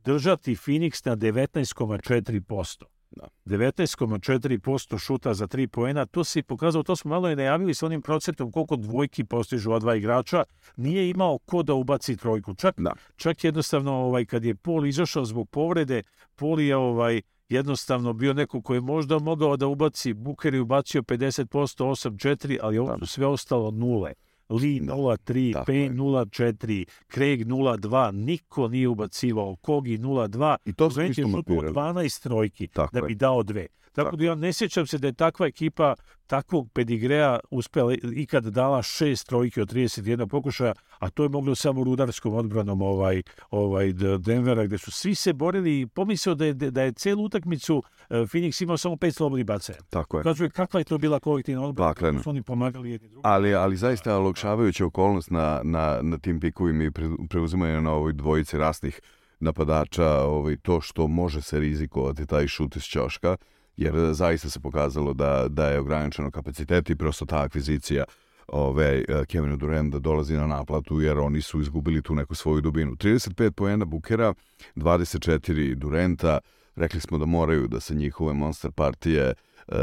držati Phoenix na 19,4%. Da. 19,4% šuta za 3 poena, to se i pokazalo, to smo malo i najavili sa onim procentom koliko dvojki postižu ova dva igrača, nije imao ko da ubaci trojku. Čak, Da. čak jednostavno ovaj, kad je Paul izašao zbog povrede, Paul je ovaj, jednostavno bio neko ko je možda mogao da ubaci, Buker je ubacio 50%, 8-4, ali ovo su sve ostalo nule. Lee Da. 0-3, Tako Payne je. 0-4, Craig 0-2, niko nije ubacivao, Kogi 0-2, I to su je isto šutnuo mapirali. 12 trojki Tako da je. bi dao dve. Tako, Tako da ja ne sjećam se da je takva ekipa takvog pedigreja uspela ikad dala šest trojki od 31 pokušaja, a to je moglo samo rudarskom odbranom ovaj, ovaj Denvera, gde su svi se borili i pomislio da je, da je celu utakmicu eh, Phoenix imao samo pet slobodnih bacanja. Tako je. Kaže, kakva je to bila kolektivna odbrana, kako su oni pomagali jedni drugi. Ali, ali zaista olakšavajuća okolnost na, na, na tim pikovima i pre- preuzimanje na ovoj dvojici rasnih napadača, ovaj, to što može se rizikovati taj šut iz ćoška, jer zaista se pokazalo da, da je ograničeno kapacitet i prosto ta akvizicija ove, eh, Kevinu Durant dolazi na naplatu jer oni su izgubili tu neku svoju dubinu. 35 poena Bukera, 24 Durenta, rekli smo da moraju da se njihove monster partije eh,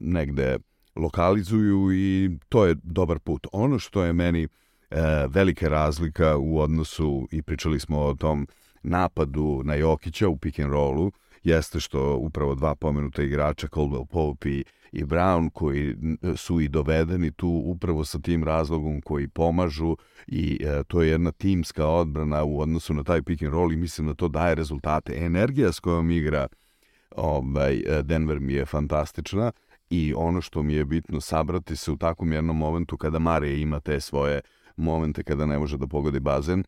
negde lokalizuju i to je dobar put. Ono što je meni e, velika razlika u odnosu, i pričali smo o tom napadu na Jokića u pick and rollu, jeste što upravo dva pomenuta igrača, Caldwell Pope i, i Brown, koji su i dovedeni tu upravo sa tim razlogom koji pomažu i e, to je jedna timska odbrana u odnosu na taj pick and roll i mislim da to daje rezultate. Energija s kojom igra ovaj, e, Denver mi je fantastična i ono što mi je bitno sabrati se u takvom jednom momentu kada Marija ima te svoje momente kada ne može da pogodi bazen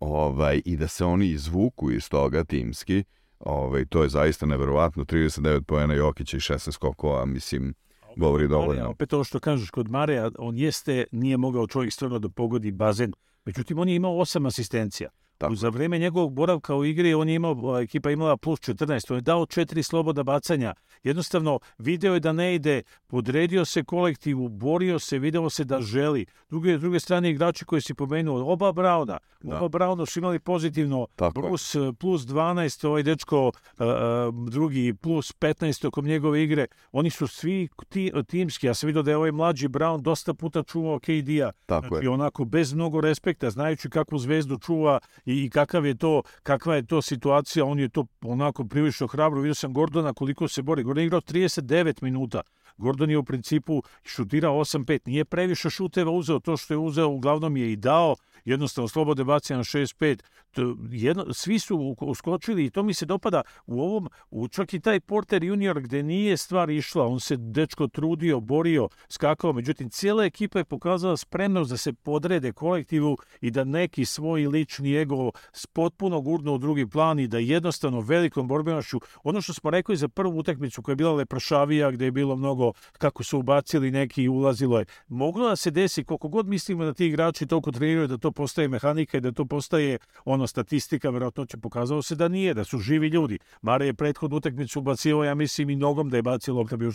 ovaj, i da se oni izvuku iz toga timski, ovaj, to je zaista neverovatno, 39 pojena Jokića i 16 skokova, mislim, govori dovoljno. opet ovo što kažeš kod Mareja, on jeste, nije mogao čovjek stvarno da pogodi bazen. Međutim, on je imao osam asistencija. Tako. Za vreme njegovog boravka u igri on je imao, ekipa imala plus 14, on je dao četiri sloboda bacanja. Jednostavno, video je da ne ide, podredio se kolektivu, borio se, video se da želi. Druge, druge strane, igrači koji si pomenuo, oba Brauna, Da. oba Brauna su imali pozitivno, Tako plus, plus 12, ovaj dečko, a, drugi plus 15 tokom njegove igre, oni su svi ti, timski. Ja sam vidio da je ovaj mlađi Brown dosta puta čuvao KD-a. Tako znači, je. onako bez mnogo respekta, znajući kakvu zvezdu čuva i, i kakav je to, kakva je to situacija, on je to onako prilično hrabro. Vidio sam Gordona koliko se bori. Gordon je igrao 39 minuta. Gordon je u principu šutirao 8-5. Nije previše šuteva uzeo, to što je uzeo uglavnom je i dao, jednostavno slobode bacija na 6-5. To, jedno, svi su uskočili i to mi se dopada u ovom, u čak i taj Porter junior gde nije stvar išla, on se dečko trudio, borio, skakao, međutim cijela ekipa je pokazala spremnost da se podrede kolektivu i da neki svoj lični ego potpuno gurnu u drugi plan i da jednostavno velikom borbenošću, ono što smo rekli za prvu utakmicu koja je bila lepršavija, gde je bilo mnogo kako su ubacili neki i ulazilo je, moglo da se desi, koliko god mislimo da ti igrači toliko treniraju da to to postaje mehanika i da to postaje ono statistika, verovatno će pokazalo se da nije, da su živi ljudi. Mare je prethodnu utakmicu ubacio, ja mislim i nogom da je bacio lopta bi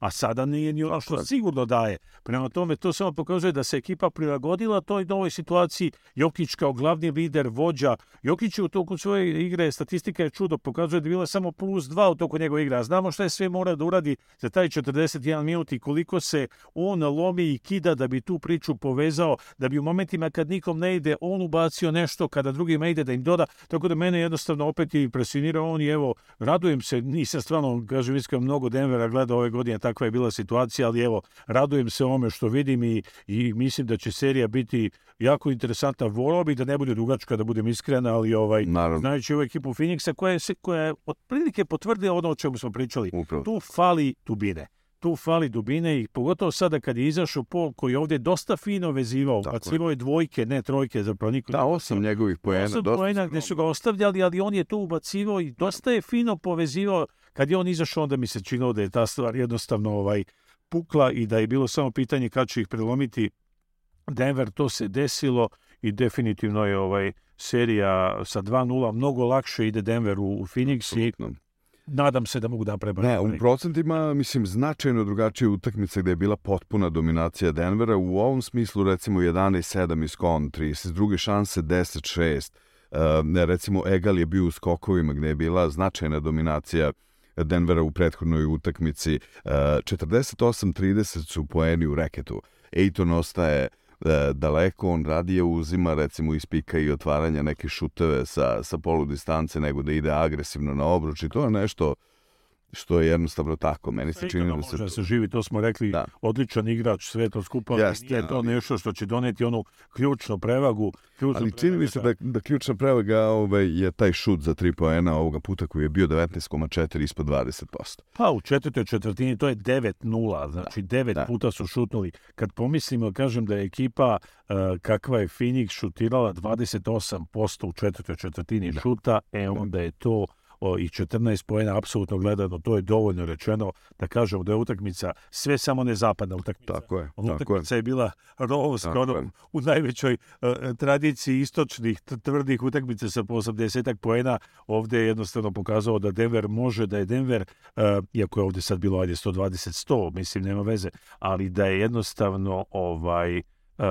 a sada nije ni ono što sigurno daje. Prema tome, to samo pokazuje da se ekipa prilagodila toj novoj situaciji. Jokić kao glavni lider, vođa. Jokić u toku svoje igre, statistika je čudo, pokazuje da je bila samo plus dva u toku njegove igre. znamo šta je sve mora da uradi za taj 41 minut i koliko se on lomi i kida da bi tu priču povezao, da bi u momentima kad nikom ne ide, on ubacio nešto, kada drugima ide da im doda. Tako da mene jednostavno opet i impresionirao on i evo, radujem se, nisam stvarno, kažem, iskreno mnogo Denvera gleda ove godine, takva je bila situacija, ali evo, radujem se ovome što vidim i, i mislim da će serija biti jako interesantna. Volao bi da ne bude dugačka, da budem iskren, ali ovaj, Naravno. znajući ovu ekipu Phoenixa koja je, koja je otprilike potvrdila ono o čemu smo pričali. Upravo. Tu fali dubine tu fali dubine i pogotovo sada kad je izašao Pol koji je ovdje dosta fino vezivao, bacivao je dvojke, ne trojke, zapravo niko... Da, osam njegovih poena. Osam poena gdje su ga ostavljali, ali on je tu ubacivao i dosta je fino povezivao. Kad je on izašao, onda mi se činilo da je ta stvar jednostavno ovaj, pukla i da je bilo samo pitanje kad će ih prelomiti Denver, to se desilo i definitivno je ovaj serija sa 2-0 mnogo lakše ide Denver u, u Phoenix i nadam se da mogu da prebarim. Ne, u procentima, mislim, značajno drugačije utakmice gdje je bila potpuna dominacija Denvera. U ovom smislu, recimo, 11-7 iz kontri, s druge šanse 10-6. Uh, recimo, Egal je bio u skokovima gdje je bila značajna dominacija Denvera u prethodnoj utakmici. Uh, 48-30 su poeni u reketu. Ejton ostaje E, daleko, on radije uzima recimo iz pika i otvaranja neke šuteve sa, sa polu distance nego da ide agresivno na obruč i to je nešto što je jednostavno tako. Meni se čini da se... Može se živi, to smo rekli, da. odličan igrač, sve to skupa, yes, nije to nešto što će doneti onu ključnu prevagu. Ključnu ali čini mi se da, da ključna prevaga ovaj, je taj šut za tri poena ovoga puta koji je bio 19,4 ispod 20%. Pa u četvrtoj četvrtini to je 9-0, znači devet puta su šutnuli. Kad pomislimo, kažem da je ekipa uh, kakva je Phoenix šutirala 28% u četvrtoj četvrtini šuta, e onda je to i 14 poena apsolutno gledano, to je dovoljno rečeno da kažemo da je utakmica sve samo ne zapadna utakmica. Tako je. utakmica je. bila rovska, ono, u najvećoj uh, tradiciji istočnih tvrdih utakmica sa po 80 poena. Ovdje je jednostavno pokazao da Denver može, da je Denver, uh, iako je ovdje sad bilo ajde 120-100, mislim nema veze, ali da je jednostavno ovaj uh,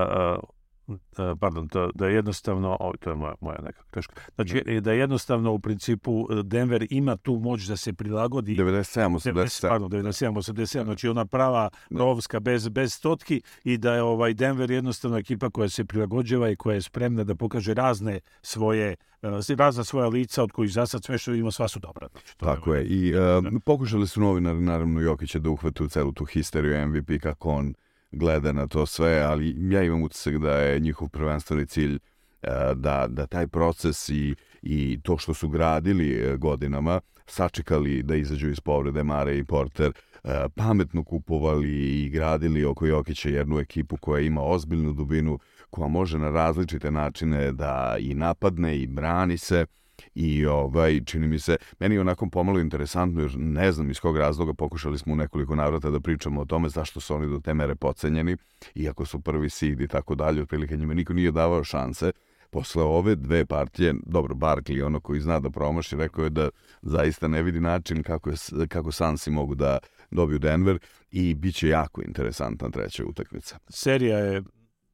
pardon, da, da jednostavno, o, to je moja, moja neka greška, znači da jednostavno u principu e, Denver ima tu moć da se prilagodi 97, 87. Pardon, 97, 87, znači ona prava rovska bez, bez stotki i da je ovaj Denver jednostavno ekipa koja se prilagođava i koja je spremna da pokaže razne svoje e, razna svoja lica od kojih za sad sve što ima sva su dobra. Znači, Tako je. I uh, pokušali su novinari naravno Jokića da uhvatu celu tu histeriju MVP kako on gleda na to sve, ali ja imam utisak da je njihov prvenstveni cilj e, da, da taj proces i, i to što su gradili e, godinama, sačekali da izađu iz povrede Mare i Porter, e, pametno kupovali i gradili oko Jokića jednu ekipu koja ima ozbiljnu dubinu, koja može na različite načine da i napadne i brani se, i ovaj, čini mi se, meni je onako pomalo interesantno, jer ne znam iz kog razloga pokušali smo u nekoliko navrata da pričamo o tome zašto su oni do te mere pocenjeni, iako su prvi seed i tako dalje, otprilike njima niko nije davao šanse. Posle ove dve partije, dobro, Barkley, ono koji zna da promaši, rekao je da zaista ne vidi način kako, je, kako Sansi mogu da dobiju Denver i bit će jako interesantna treća utakmica. Serija je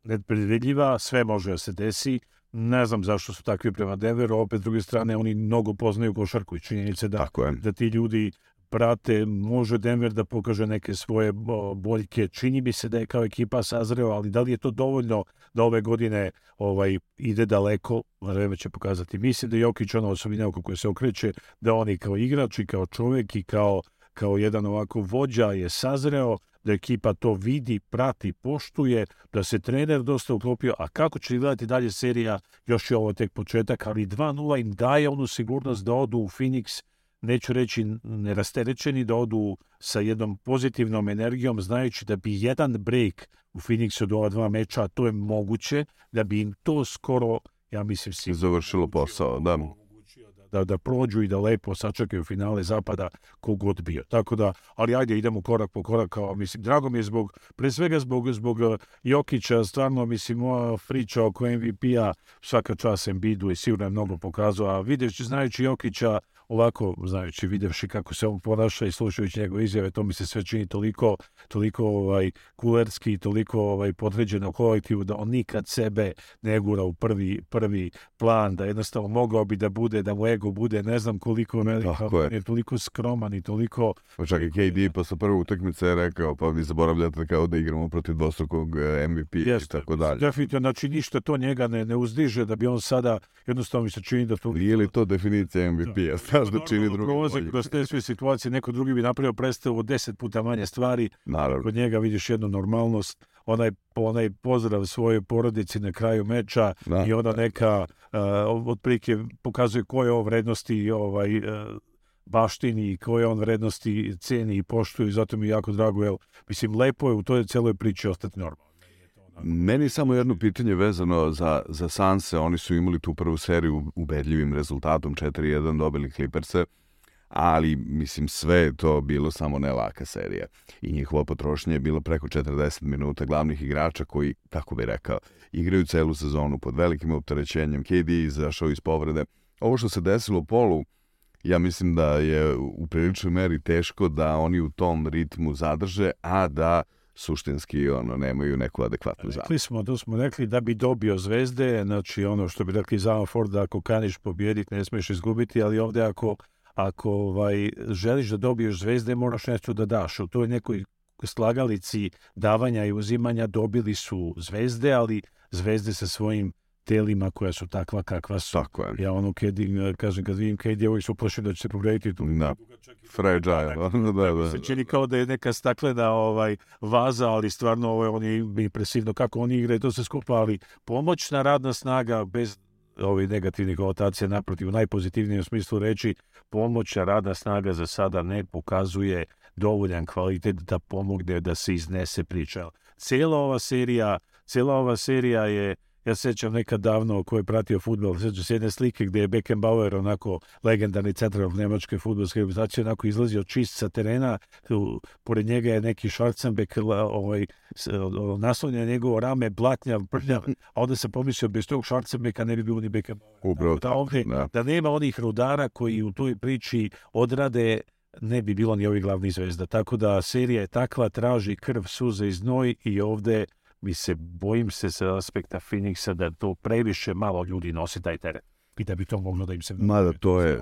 nepredvidljiva, sve može da se desi. Ne znam zašto su takvi prema Denveru, opet s druge strane oni mnogo poznaju košarku i činjenice da, da ti ljudi prate, može Denver da pokaže neke svoje boljke. Čini mi se da je kao ekipa sazreo, ali da li je to dovoljno da ove godine ovaj ide daleko, vreme će pokazati. Mislim da Jokić ona osobina oko koje se okreće, da oni kao igrač i kao čovjek i kao, kao jedan ovako vođa je sazreo, da ekipa to vidi, prati, poštuje, da se trener dosta uklopio, a kako će gledati dalje serija, još je ovo tek početak, ali 2-0 im daje onu sigurnost da odu u Phoenix, neću reći nerasterećeni, da odu sa jednom pozitivnom energijom, znajući da bi jedan break u Phoenixu do ova dva meča, a to je moguće, da bi im to skoro, ja mislim, sigurno završilo posao, da. Da, da prođu i da lepo sačekaju finale zapada kogod bio. Tako da, ali ajde idemo korak po korak, kao, mislim, drago mi je zbog, pre svega zbog, zbog uh, Jokića, stvarno, mislim, moja priča oko MVP-a, svaka čas Embiidu i sigurno je mnogo pokazao, a vidjevši, znajući Jokića, ovako, znajući, videvši kako se on ponaša i slušajući njegove izjave, to mi se sve čini toliko, toliko ovaj, kulerski i toliko ovaj, podređeno kolektivu da on nikad sebe ne gura u prvi, prvi plan, da jednostavno mogao bi da bude, da mu ego bude, ne znam koliko velika, Tako je. je toliko skroman i toliko Pa čak i KD posle prve utakmice je rekao, pa vi zaboravljate kao da igramo protiv dvostrukog eh, MVP i Jeste, tako dalje. Definitivno, znači ništa to njega ne, ne uzdiže da bi on sada, jednostavno mi se čini da to... Nije li to definicija MVP-a? Znaš da čini drugi bolje. kroz te sve situacije, neko drugi bi napravio predstavu od deset puta manje stvari, Naravno. kod njega vidiš jednu normalnost, onaj, onaj pozdrav svojoj porodici na kraju meča Da. i ona neka, uh, otprilike pokazuje koje on vrednosti ovaj, uh, baštini i koje on vrednosti ceni i poštuje i zato mi je jako drago, jel, mislim, lepo je u toj celoj priči ostati normalno. Meni samo jedno pitanje vezano za, za Sanse. Oni su imali tu prvu seriju ubedljivim rezultatom 4-1 dobili Clipperse, ali mislim sve je to bilo samo ne laka serija. I njihova potrošnja je bila preko 40 minuta glavnih igrača koji, kako bi rekao, igraju celu sezonu pod velikim opterećenjem. KD izašao iz povrede. Ovo što se desilo Polu, ja mislim da je u priličnoj meri teško da oni u tom ritmu zadrže, a da suštinski ono nemaju neku adekvatnu zaštitu. Rekli smo, to smo rekli da bi dobio zvezde, znači ono što bi rekli za Ford, da ako kaniš pobjediti ne smiješ izgubiti, ali ovdje ako, ako ovaj, želiš da dobiješ zvezde, moraš nešto da daš. U toj nekoj slagalici davanja i uzimanja dobili su zvezde, ali zvezde sa svojim telima koja su takva kakva su. Tako je. Ja ono, kad, kažem, kad vidim kad je su plašeni da će se povrediti tu. Da. Fragile. ono, da, da. se čini kao da je neka staklena ovaj vaza, ali stvarno on je impresivno kako oni igraju, to se skupa, ali pomoćna radna snaga bez ovih negativnih konotacija, naprotiv, u najpozitivnijem smislu reći, pomoćna radna snaga za sada ne pokazuje dovoljan kvalitet da pomogne da se iznese priča. Cijela ova serija, cijela ova serija je ja se sjećam nekad davno ko je pratio futbol, sjećam se jedne slike gdje je Beckenbauer, onako legendarni centar nemačke futbolske reprezentacije, onako izlazio čist sa terena, tu, pored njega je neki Schwarzenbeck, ovaj, s- o- naslonjen na njegovo rame, blatnjav, prljav, a onda sam pomislio, bez tog Schwarzenbecka ne bi bilo ni Beckenbauer. Upravo da, ovdje, da. da nema onih rudara koji u toj priči odrade ne bi bilo ni ovih glavnih zvezda. Tako da serija je takva, traži krv, suze i znoj i ovdje mi se bojim se sa aspekta Phoenixa da to previše malo ljudi nosi taj teret. I da bi to moglo da im se... Mada to je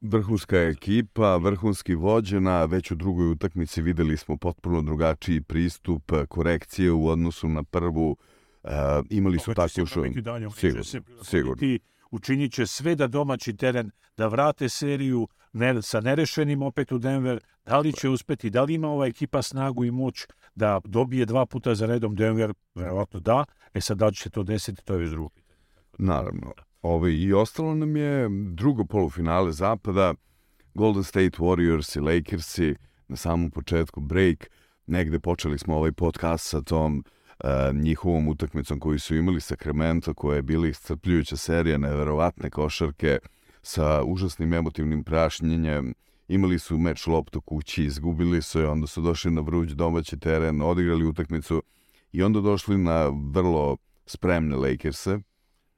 vrhunska ekipa, vrhunski vođena, već u drugoj utakmici videli smo potpuno drugačiji pristup, korekcije u odnosu na prvu. E, imali su takvu će Sigurno, sigurno. Učinit će sve da domaći teren, da vrate seriju ne, sa nerešenim opet u Denver. Da li će uspeti, da li ima ova ekipa snagu i moć da dobije dva puta za redom Denver? Verovatno da. E sad da li će to desiti, to je već drugo. Naravno. Ove, I ostalo nam je drugo polufinale zapada, Golden State Warriors i Lakersi, na samom početku break, negde počeli smo ovaj podcast sa tom e, njihovom utakmicom koju su imali Sacramento, koja je bila iscrpljujuća serija, neverovatne košarke, sa užasnim emotivnim prašnjenjem, imali su meč loptu kući, izgubili su je, onda su došli na vruć domaći teren, odigrali utakmicu i onda došli na vrlo spremne Lakerse,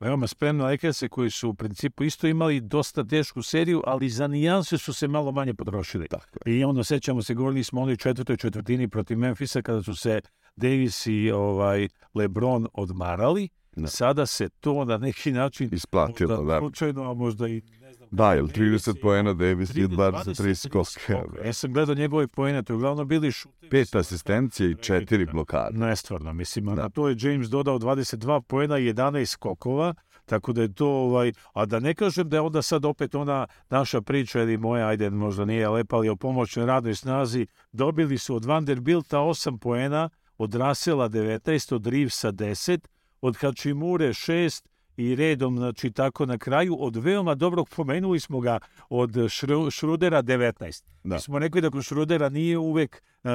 Veoma spremno Lakerse koji su u principu isto imali dosta tešku seriju, ali za nijanse su se malo manje potrošili. Tako I onda sećamo se, govorili smo onoj četvrtoj četvrtini protiv Memfisa kada su se Davis i ovaj LeBron odmarali. Da. Sada se to na neki način Isplatilo, možda da. slučajno, a možda i. Da, jel Davis 30 je- poena Davis i 23 23 skoka. Ja sam gledao njegove poene, to je uglavnom bili šutevi. Pet asistencija i četiri blokade. Nestvarno, mislim, Da. na to je James dodao 22 poena i 11 skokova, tako da je to, ovaj, a da ne kažem da je onda sad opet ona naša priča ili moja, ajde, možda nije lepa, ali o pomoćnoj radnoj snazi, dobili su od Vanderbilta 8 poena, od Rasela 19, od Reevesa 10, od Hačimure 6 i redom, znači tako na kraju, od veoma dobrog pomenuli smo ga od Šru, Šrudera 19. Da. Mi smo rekli da kod Šrudera nije uvek uh,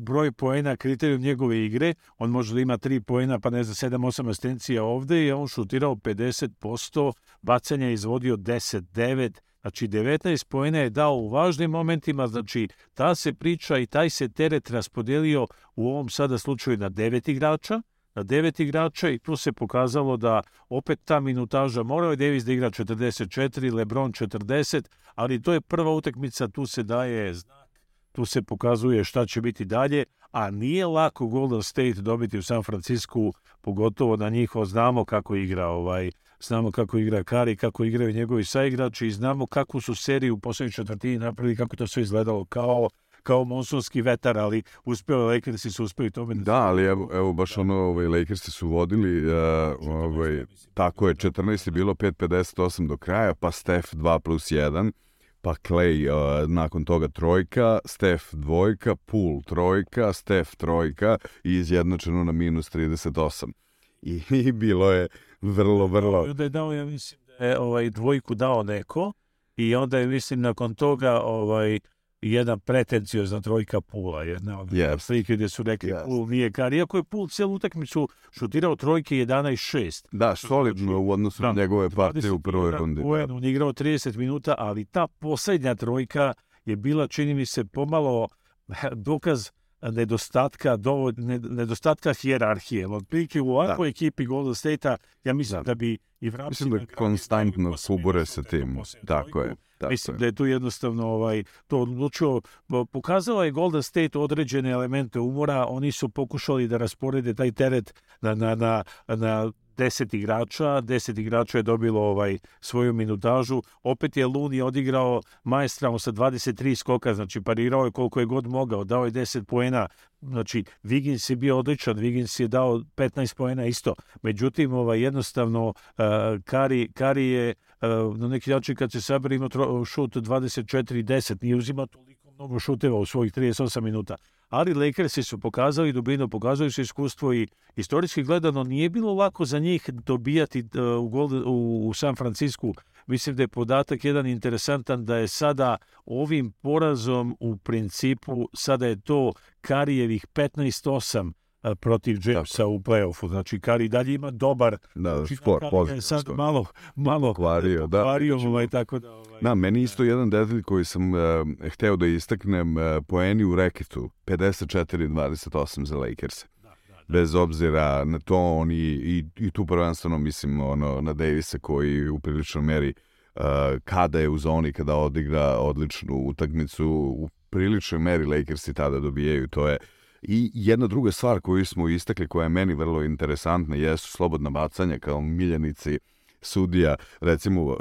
broj poena kriterijum njegove igre, on može da ima 3 poena, pa ne znam, 7-8 asistencija ovde i on šutirao 50%, bacanja je izvodio 10-9, Znači, 19 poena je dao u važnim momentima, znači, ta se priča i taj se teret raspodelio u ovom sada slučaju na devet igrača, na devet igrača i tu se pokazalo da opet ta minutaža morao je Davis da igra 44, Lebron 40, ali to je prva utakmica, tu se daje znak, tu se pokazuje šta će biti dalje, a nije lako Golden State dobiti u San Francisku, pogotovo na njih, znamo kako igra ovaj znamo kako igra Kari, kako igraju njegovi saigrači i znamo kakvu su seriju u poslednjoj četvrtini napravili, kako to sve izgledalo kao kao monsunski vetar, ali uspeo Lakersi su uspeli tome. Da, ali evo, evo baš ono, ovaj, Lakersi su vodili, uh, ovaj, tako je, 14 je bilo 5.58 do kraja, pa Steph 2 plus 1, pa Clay uh, nakon toga trojka, Steph dvojka, Poole trojka, Steph trojka i izjednačeno na minus 38. I, i bilo je vrlo, vrlo... Da je dao, ja mislim da je ovaj, dvojku dao neko i onda je, mislim, nakon toga ovaj, jedna pretencijozna trojka Pula, jedna od Yes. slike gdje su rekli Yes. Pul nije kar, iako je Pul cijelu utakmicu šutirao trojke 11-6. Da, solidno u odnosu na Da, njegove partije u prvoj 21 rundi. on je igrao 30 minuta, ali ta poslednja trojka je bila, čini mi se, pomalo dokaz nedostatka ne- nedostatka hijerarhije. Otprilike u ovakvoj ekipi Golden State-a, ja mislim da, Da. bi i vrapci... Mislim da konstantno kubure sa tim. Tako je. Tako Mislim je. da je tu jednostavno ovaj, to odlučio, po- pokazala je Golden State određene elemente umora, oni su pokušali da rasporede taj teret na, na, na, na 10 igrača, 10 igrača je dobilo ovaj svoju minutažu, opet je Luni odigrao maestralno sa 23 skoka, znači parirao je koliko je god mogao, dao je 10 poena, znači Wiggins je bio odličan, Wiggins je dao 15 poena isto, međutim ovaj, jednostavno uh, Kari, Kari je na neki način kad se sabere tro- šut 24-10, nije uzimao toliko mnogo šuteva u svojih 38 minuta. Ali Lakersi su pokazali dubinu, pokazali su iskustvo i istorijski gledano nije bilo lako za njih dobijati uh, u, Golden, u, u San Francisku. Mislim da je podatak jedan interesantan da je sada ovim porazom u principu, sada je to Karijevih 15-8 uh, protiv Jamesa u play-offu. Znači, Kari dalje ima dobar Da, Znači, spor, pozitivan sad skor. malo, malo Kvario, da. kvario, ovaj, tako da... Ovaj, Da, meni isto jedan detalj koji sam uh, hteo da istaknem, uh, poeni u reketu, 54-28 za Lakers. Bez obzira na to, oni i, i tu prvenstveno mislim ono, na Davisa koji u priličnoj meri uh, kada je u zoni, kada odigra odličnu utakmicu, u priličnoj meri Lakersi tada dobijaju, to je I jedna druga stvar koju smo istakli, koja je meni vrlo interesantna, jesu slobodna bacanja kao miljenici sudija. Recimo, uh,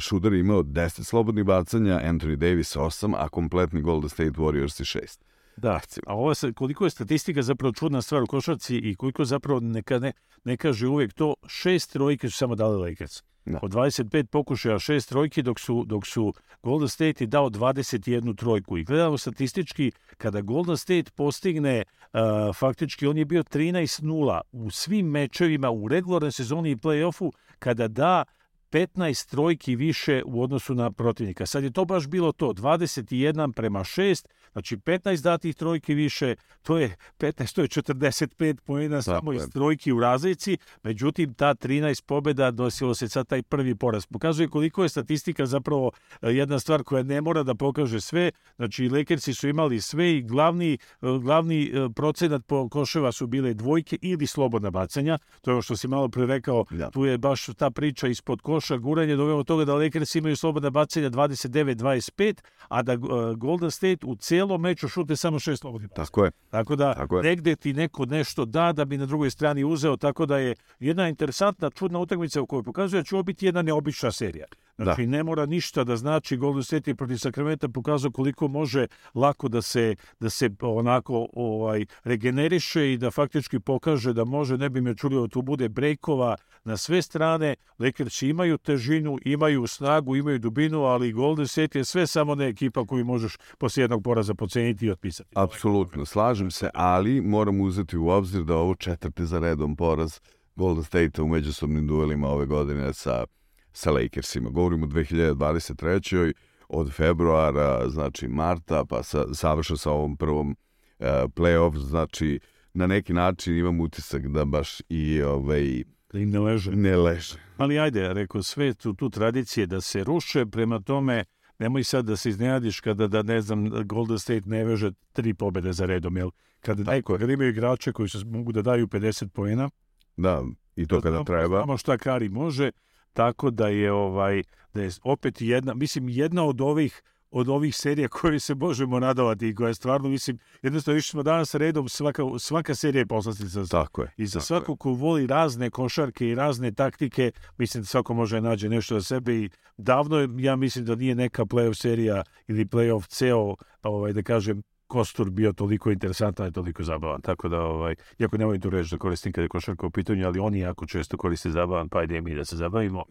Šuder imao 10 slobodnih bacanja, Anthony Davis 8, a kompletni Golden State Warriors i 6. Da, a ovo se, koliko je statistika zapravo čudna stvar u košarci i koliko zapravo neka ne, ne kaže uvijek to, šest trojke su samo dali Lakers. Da. Od 25 pokušaja šest trojki, dok su, dok su Golden State i dao 21 trojku. I gledamo statistički, kada Golden State postigne, uh, faktički on je bio 13-0 u svim mečevima u regularnoj sezoni i play-offu, kada da 15 trojki više u odnosu na protivnika. Sad je to baš bilo to, 21 prema 6, znači 15 datih trojki više, to je 15, to je 45 pojena samo iz trojki u razlici, međutim ta 13 pobjeda dosilo se sad taj prvi poraz. Pokazuje koliko je statistika zapravo e, jedna stvar koja ne mora da pokaže sve, znači Lakersi su imali sve i glavni, e, glavni e, procenat po koševa su bile dvojke ili slobodna bacanja, to je ovo što si malo pre rekao, Da. tu je baš ta priča ispod koša, guranje doveo do toga da Lakers imaju slobodna bacanja 29-25, a da uh, Golden State u celom meču šute samo šest slobodnih bacanja. Tako je. Tako da Tako je. negde ti neko nešto da da bi na drugoj strani uzeo, tako da je jedna interesantna, čudna utakmica u kojoj pokazuje da će ovo biti jedna neobična serija. Znači, ne mora ništa da znači Golden State je protiv Sakramenta pokazao koliko može lako da se, da se onako ovaj, regeneriše i da faktički pokaže da može, ne bi me čulio, tu bude brejkova na sve strane. Lakersi imaju težinu, imaju snagu, imaju dubinu, ali Golden State je sve samo ne ekipa koju možeš poslije jednog poraza poceniti i otpisati. Apsolutno, slažem se, ali moram uzeti u obzir da ovo četvrti za redom poraz Golden State u međusobnim duelima ove godine sa, sa Lakersima. Govorimo o 2023. od februara, znači marta, pa sa, završa sa ovom prvom uh, playoff, znači na neki način imam utisak da baš i ovaj, Da im ne leže. ne leže. Ali ajde, rekao, sve tu, tu tradicije da se ruše, prema tome nemoj sad da se iznenadiš kada, da ne znam, Golden State ne veže tri pobede za redom, jel? Kada, Tako kada imaju igrače koji se mogu da daju 50 poena, Da, i to kada treba. Znamo šta Kari može, tako da je ovaj da je opet jedna, mislim jedna od ovih od ovih serija koje se možemo nadavati i koja je stvarno, mislim, jednostavno išli smo danas redom, svaka, svaka serija je poslastica. Tako je. I za tako je. svakog ko voli razne košarke i razne taktike, mislim da svako može da nađe nešto za sebe i davno ja mislim da nije neka playoff serija ili playoff ceo, ovaj, da kažem, kostur bio toliko interesantan i toliko zabavan. Tako da, ovaj, iako ne volim tu reći da koristim kada je košarka u pitanju, ali oni jako često koriste zabavan, pa ajde mi da se zabavimo.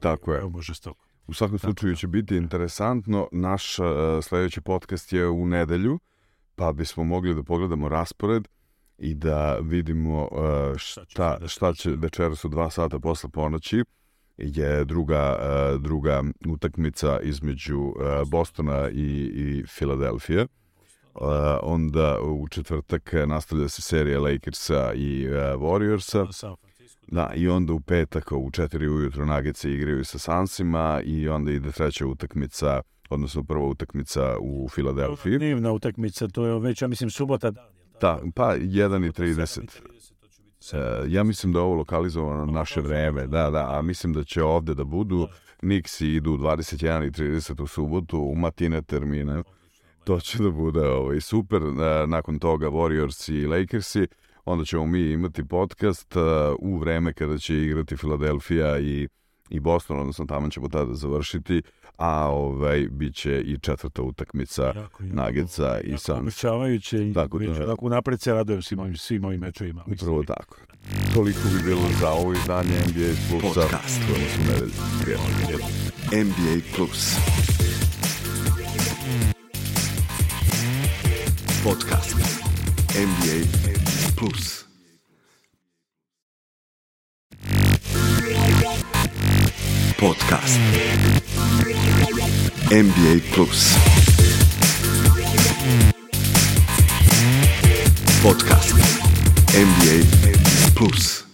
Tako je. Evo može stoko. U svakom slučaju će biti interesantno. Naš uh, sledeći podcast je u nedelju, pa bismo mogli da pogledamo raspored i da vidimo uh, šta, šta će večeras u dva sata posle ponoći je druga, uh, druga utakmica između uh, Bostona i, i Filadelfije. Uh, onda u četvrtak nastavlja se serija Lakersa i uh, Warriorsa. San Francisco. Da, i onda u petak u 4 ujutro Nagice igraju sa Sansima i onda ide treća utakmica, odnosno prva utakmica u Filadelfiji. Dnevna utakmica, to je već, ja mislim, subota dan. Da, pa 1 i 30. E, ja mislim da je ovo lokalizovano na naše vreme, da, da, a mislim da će ovde da budu Nixi idu 21 i 30 u subotu u matine termine. To će da bude ovaj, super. E, nakon toga Warriors i Lakersi. Onda ćemo mi imati podcast e, u vreme kada će igrati Filadelfija i i Boston, odnosno tamo ćemo tada završiti, a ovaj, bit će i četvrta utakmica Jako, jako, Nuggetsa i jako Suns. Obećavajuće i Tako da- već onako napred se radujem svim ovim, svim ovim mečevima. Upravo tako. Toliko bi bilo za ovo izdanje NBA Plusa. Podcast. Prijatno. NBA Plus. Podcast. NBA Plus. Podcast. NBA Plus. Podcast. NBA Plus.